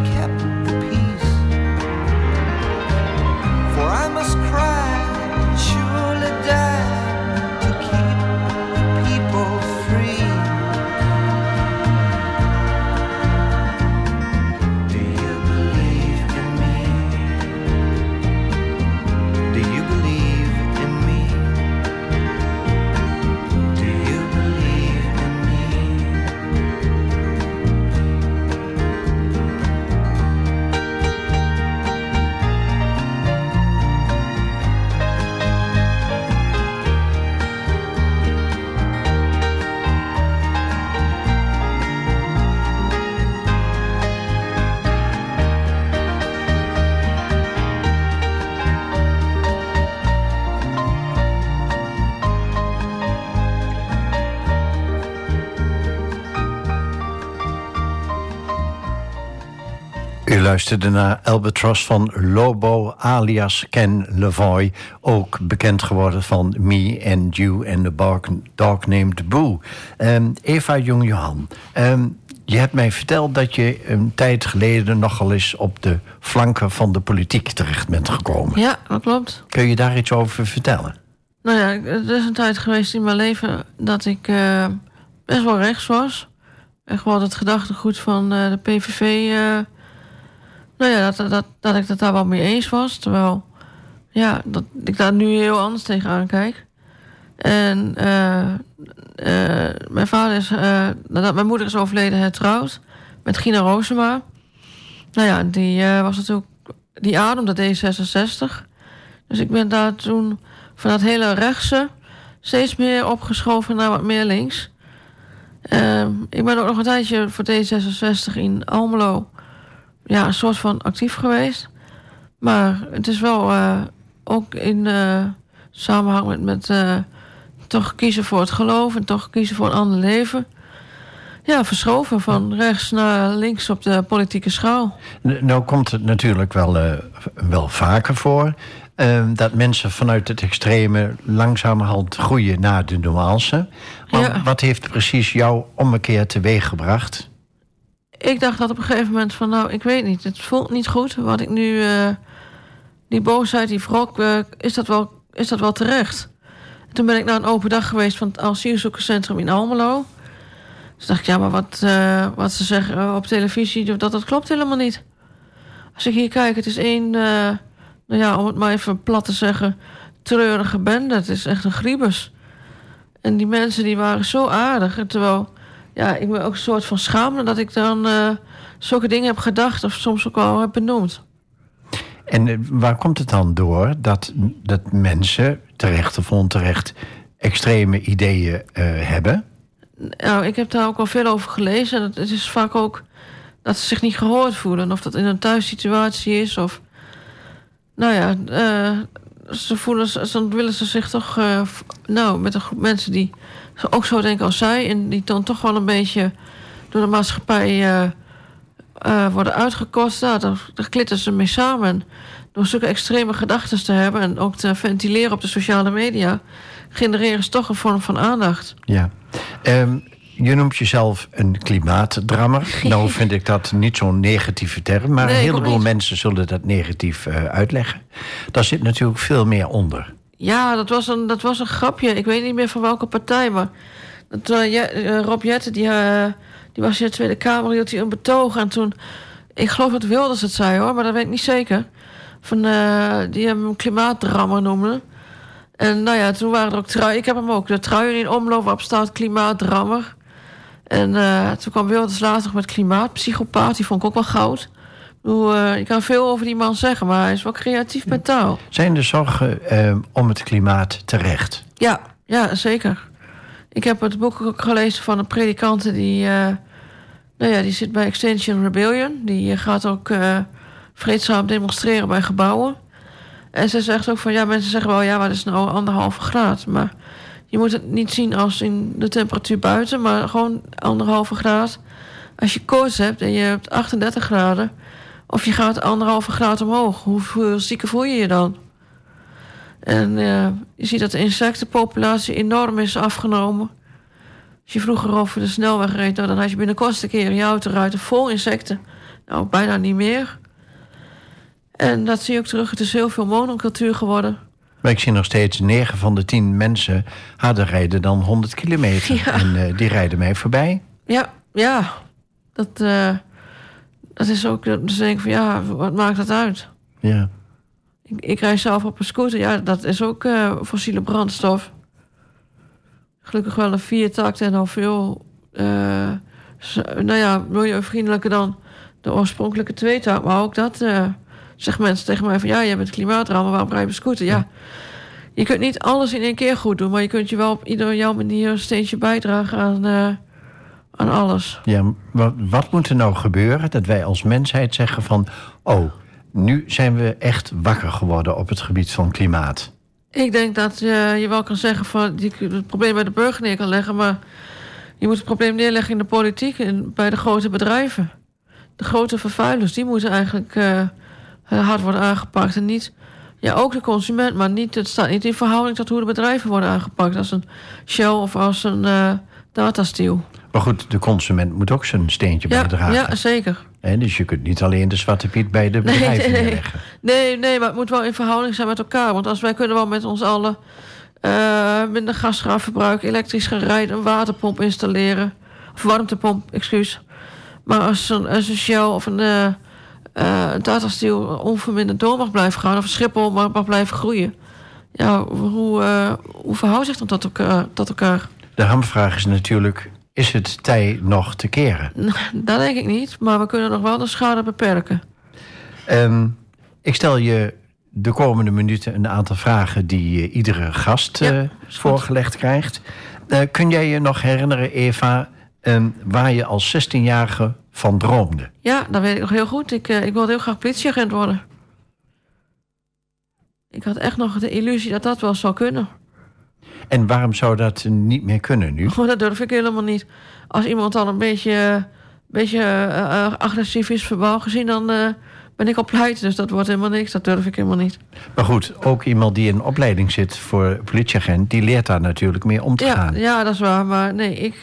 luisterde naar Albatross van Lobo alias Ken Levoy. Ook bekend geworden van Me and You and the Dog, dog Named Boo. Ehm, Eva Jong-Johan, ehm, je hebt mij verteld dat je een tijd geleden nogal eens op de flanken van de politiek terecht bent gekomen. Ja, dat klopt. Kun je daar iets over vertellen? Nou ja, er is een tijd geweest in mijn leven dat ik eh, best wel rechts was. En gewoon het gedachtegoed van eh, de PVV... nou ja, dat, dat, dat ik het daar wel mee eens was. Terwijl ja, dat ik daar nu heel anders tegenaan kijk. En eh, mijn vader is... eh, mijn moeder is overleden hertrouwd met Gina Roosema. Nou ja, die was natuurlijk... Die ademde D66. Dus ik ben daar toen van dat hele rechtse steeds meer opgeschoven naar wat meer links. Ehm, ik ben ook nog een tijdje voor D66 in Almelo ja, een soort van actief geweest. Maar het is wel eh, ook in eh, samenhang met, met eh, toch kiezen voor het geloof en toch kiezen voor een ander leven. Ja, verschoven van rechts naar links op de politieke schaal. Nou komt het natuurlijk wel, wel vaker voor... eh, dat mensen vanuit het extreme langzamerhand groeien naar de nuance. Maar Ja. wat heeft precies jouw ommekeer teweeggebracht? Ik dacht dat op een gegeven moment van... nou, ik weet niet, het voelt niet goed. Wat ik nu... eh, die boosheid, die wrok, eh, is, dat wel, is dat wel terecht? Toen ben ik naar een open dag geweest van het asielzoekerscentrum in Almelo. Dus dacht ik, ja, maar wat, eh, wat ze zeggen op televisie... Dat, dat klopt helemaal niet. Als ik hier kijk, het is één... nou ja, om het maar even plat te zeggen... treurige bende. Het is echt een griebus. En die mensen die waren zo aardig. Terwijl ja, ik me ook een soort van schaamde dat ik dan eh, zulke dingen heb gedacht of soms ook al heb benoemd. En eh, waar komt het dan door dat, dat mensen, terecht of onterecht... extreme ideeën eh, hebben? Nou, ik heb daar ook al veel over gelezen. Het het is vaak ook dat ze zich niet gehoord voelen. Of dat in een thuissituatie is. Of, nou ja, ze voelen, dan willen ze zich toch, nou, met een groep mensen die ook zo denken als zij. En die dan toch wel een beetje door de maatschappij eh, eh, worden uitgekost. Nou, daar, daar klitten ze mee samen. En door zulke extreme gedachten te hebben en ook te ventileren op de sociale media, genereren ze toch een vorm van aandacht. Ja. Ehm, je noemt jezelf een klimaatdrammer. nou vind ik dat niet zo'n negatieve term... maar Nee, een heleboel mensen zullen dat negatief eh, uitleggen. Daar zit natuurlijk veel meer onder. Ja, dat was, een, dat was een grapje. Ik weet niet meer van welke partij, maar... Dat, eh, eh, Rob Jetten, die, eh, die was in de Tweede Kamer, die had hij een betoog. En toen... Ik geloof dat Wilders het zei, hoor, maar dat weet ik niet zeker. Van, die hem klimaatdrammer noemde. En nou ja, toen waren er ook truien. Ik heb hem ook. De truien in omloop waarop staat klimaatdrammer. En toen kwam Wilders later met klimaatpsychopaat. Die vond ik ook wel goud. Bedoel, eh, je kan veel over die man zeggen, maar hij is wel creatief met taal. Zijn de zorgen ehm, om het klimaat terecht? Ja, ja, zeker. Ik heb het boek ook gelezen van een predikant die, eh, nou ja, die zit bij Extinction Rebellion. Die eh, gaat ook vreedzaam demonstreren bij gebouwen. En ze zegt ook van, ja, mensen zeggen wel, ja, wat is nou anderhalve graad? Maar je moet het niet zien als in de temperatuur buiten, maar gewoon anderhalve graad. Als je koorts hebt en je hebt 38 graden, of je gaat anderhalve graad omhoog, hoeveel zieker voel je je dan? En eh, je ziet dat de insectenpopulatie enorm is afgenomen. Als je vroeger over de snelweg reed, nou, dan had je binnen kortste keren je auto rijden vol insecten. Nou, bijna niet meer. En dat zie je ook terug. Het is heel veel monocultuur geworden. Maar ik zie nog steeds 9 van de 10 mensen harder rijden dan 100 kilometer. Ja. En eh, die rijden mij voorbij. Ja, ja. Dat, eh, dat is ook... Dus denk ik van, ja, wat maakt dat uit? Ja. Ik, ik rijd zelf op een scooter. Ja, dat is ook eh, fossiele brandstof. Gelukkig wel een viertakt en al veel... z- nou ja, milieuvriendelijker dan de oorspronkelijke tweetakt. Maar ook dat eh zeggen mensen tegen mij van... ja, jij bent klimaatrammer, waarom rij je op een scooter? Ja. Je kunt niet alles in één keer goed doen... maar je kunt je wel op ieder jouw manier een steentje bijdragen aan, aan alles. Ja, wat, wat moet er nou gebeuren dat wij als mensheid zeggen van... oh, nu zijn we echt wakker geworden op het gebied van klimaat. Ik denk dat je, je wel kan zeggen van je het probleem bij de burger neer kan leggen, maar je moet het probleem neerleggen in de politiek en bij de grote bedrijven. de grote vervuilers, die moeten eigenlijk eh, hard worden aangepakt. En niet, ja, ook de consument, maar niet, het staat niet in verhouding tot hoe de bedrijven worden aangepakt. Als een Shell of als een eh Steel. Maar goed, de consument moet ook zijn steentje Ja, bijdragen. ja, zeker. Hè, dus je kunt niet alleen de zwarte piet bij de bedrijven nee, nee. neerleggen. Nee, nee, maar het moet wel in verhouding zijn met elkaar. Want als wij kunnen wel met ons allen eh, minder gas gaan verbruiken, elektrisch gaan rijden, een waterpomp installeren. Of warmtepomp, excuus. Maar als een, als een Shell of een, eh, een Tata Steel onverminderd door mag blijven gaan, of een Schiphol mag, mag blijven groeien. Ja, hoe, hoe verhoudt zich dat? Tot elkaar? De hamvraag is natuurlijk, is het tij nog te keren? Dat denk ik niet, maar we kunnen nog wel de schade beperken. Ehm, ik stel je de komende minuten een aantal vragen die eh, iedere gast Ja, eh, goed. voorgelegd krijgt. Eh, kun jij je nog herinneren, Eva, ehm, waar je als 16-jarige van droomde? Ja, dat weet ik nog heel goed. Ik, ik wilde heel graag politieagent worden. Ik had echt nog de illusie dat dat wel zou kunnen. En waarom zou dat niet meer kunnen nu? Maar dat durf ik helemaal niet. Als iemand al een beetje, beetje eh, eh, agressief is verbaal gezien... dan eh, ben ik al pleit. Dus dat wordt helemaal niks. Dat durf ik helemaal niet. Maar goed, ook iemand die in opleiding zit voor politieagent... die leert daar natuurlijk mee om te Ja, gaan. ja, dat is waar. Maar nee, ik,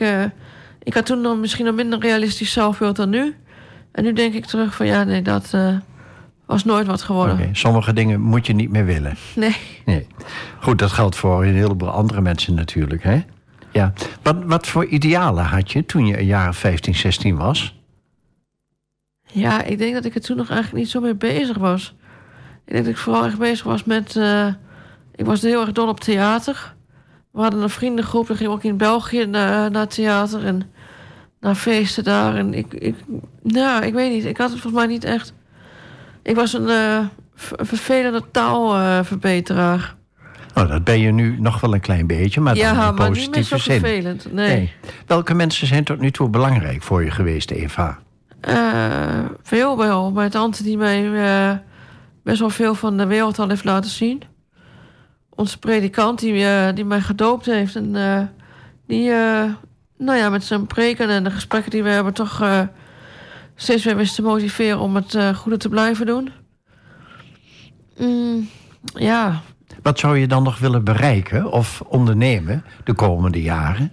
ik had toen nog misschien een minder realistisch zelfbeeld dan nu. En nu denk ik terug van ja, nee, dat was nooit wat geworden. Sommige dingen moet je niet meer willen. Nee. Nee. Goed, dat geldt voor een heleboel andere mensen natuurlijk. Hè? Ja. Wat, wat voor idealen had je toen je een jaar of 15, 16 was? Ja, ik denk dat ik er toen nog eigenlijk niet zo mee bezig was. Ik denk dat ik vooral echt bezig was met... eh, ik was heel erg dol op theater. We hadden een vriendengroep, dan gingen we ook in België naar, naar theater... en naar feesten daar. En ik, ik, nou, ik weet niet, ik had het volgens mij niet echt... Ik was een, eh, een vervelende taalverbeteraar. Nou, dat ben je nu nog wel een klein beetje, maar dan ja, in maar niet meer zo vervelend. Nee. Nee. Welke mensen zijn tot nu toe belangrijk voor je geweest, Eva? Eh, veel wel. Mijn tante die mij eh, best wel veel van de wereld al heeft laten zien. Onze predikant die, die mij gedoopt heeft. En die, nou ja, met zijn preken en de gesprekken die we hebben... toch steeds weer wist te motiveren om het eh, goede te blijven doen. Mm, ja, Wat zou je dan nog willen bereiken of ondernemen de komende jaren?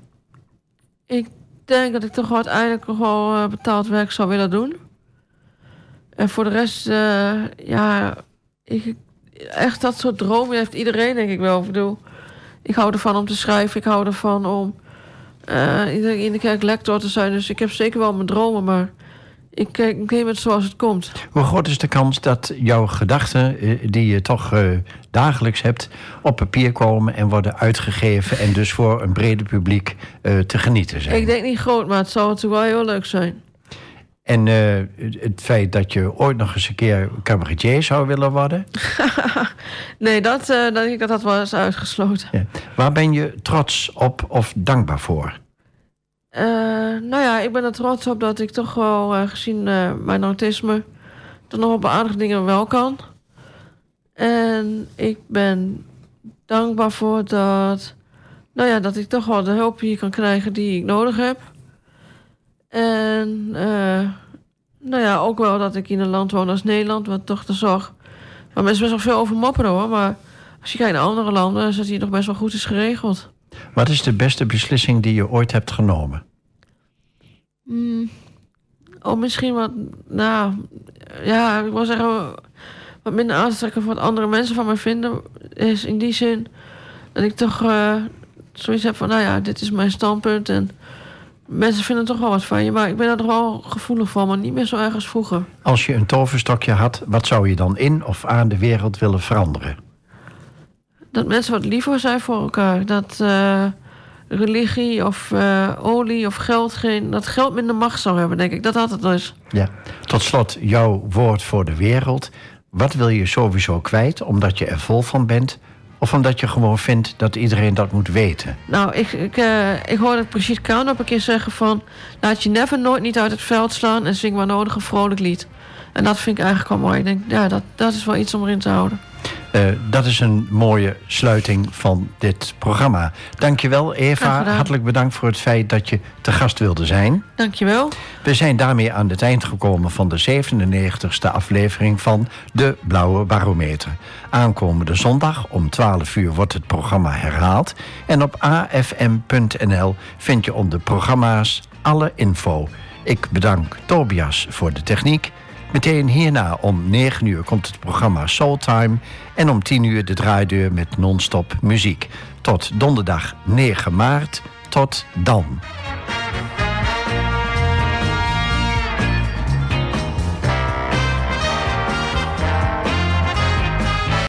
Ik denk dat ik toch uiteindelijk nog wel eh, betaald werk zou willen doen. En voor de rest, eh, ja, ik, echt dat soort dromen heeft iedereen, denk ik wel. Ik bedoel, ik hou ervan om te schrijven, ik hou ervan om eh, in de kerk lector te zijn. Dus ik heb zeker wel mijn dromen, maar ik, eh, ik neem het zoals het komt. Hoe groot is de kans dat jouw gedachten, eh, die je toch eh, dagelijks hebt, op papier komen en worden uitgegeven en dus voor een brede publiek te genieten zijn? Ik denk niet groot, maar het zou natuurlijk wel heel leuk zijn. En het- feit dat je ooit nog eens een keer cabaretier zou willen worden, Nee, dat, dat denk ik dat dat wel is uitgesloten. ja. waar ben je trots op of dankbaar voor? Eh, nou ja, ik ben er trots op dat ik toch wel, eh, gezien eh, mijn autisme, toch nog op aardige dingen wel kan. En ik ben dankbaar voor dat, nou ja, dat ik toch wel de hulp hier kan krijgen die ik nodig heb. En nou ja, ook wel dat ik in een land woon als Nederland, wat toch de zorg, waar mensen best wel veel over mopperen hoor, maar als je kijkt naar andere landen, is dat hier nog best wel goed is geregeld. Wat is de beste beslissing die je ooit hebt genomen? Mm. Oh, misschien wat, nou, ja, ik wil zeggen, wat minder aantrekken voor wat andere mensen van mij vinden, is in die zin dat ik toch eh, zoiets heb van, nou ja, dit is mijn standpunt en mensen vinden toch wel wat van je, maar ik ben er toch wel gevoelig voor, maar niet meer zo erg als vroeger. Als je een toverstokje had, wat zou je dan in of aan de wereld willen veranderen? Dat mensen wat liever zijn voor elkaar, dat eh, religie of eh, olie of geld geen, dat geld minder macht zou hebben, denk ik, dat had het dus. Ja. Tot slot, jouw woord voor de wereld. Wat wil je sowieso kwijt, omdat je er vol van bent? Of omdat je gewoon vindt dat iedereen dat moet weten? Nou, ik, ik, eh, ik hoorde Brigitte Kaandorp een keer zeggen van... laat je never nooit niet uit het veld slaan... en zing maar nodig een vrolijk lied. En dat vind ik eigenlijk wel mooi. Ik denk, ja, dat, dat is wel iets om erin te houden. Eh, dat is een mooie sluiting van dit programma. Dankjewel Eva, hartelijk bedankt voor het feit dat je te gast wilde zijn. Dankjewel. We zijn daarmee aan het eind gekomen van de 97ste aflevering van De Blauwe Barometer. Aankomende zondag om 12 uur wordt het programma herhaald. En op afm.nl vind je onder programma's alle info. Ik bedank Tobias voor de techniek. Meteen hierna om 9 uur komt het programma Soultime. En om 10 uur de draaideur met non-stop muziek. Tot donderdag 9 maart. Tot dan.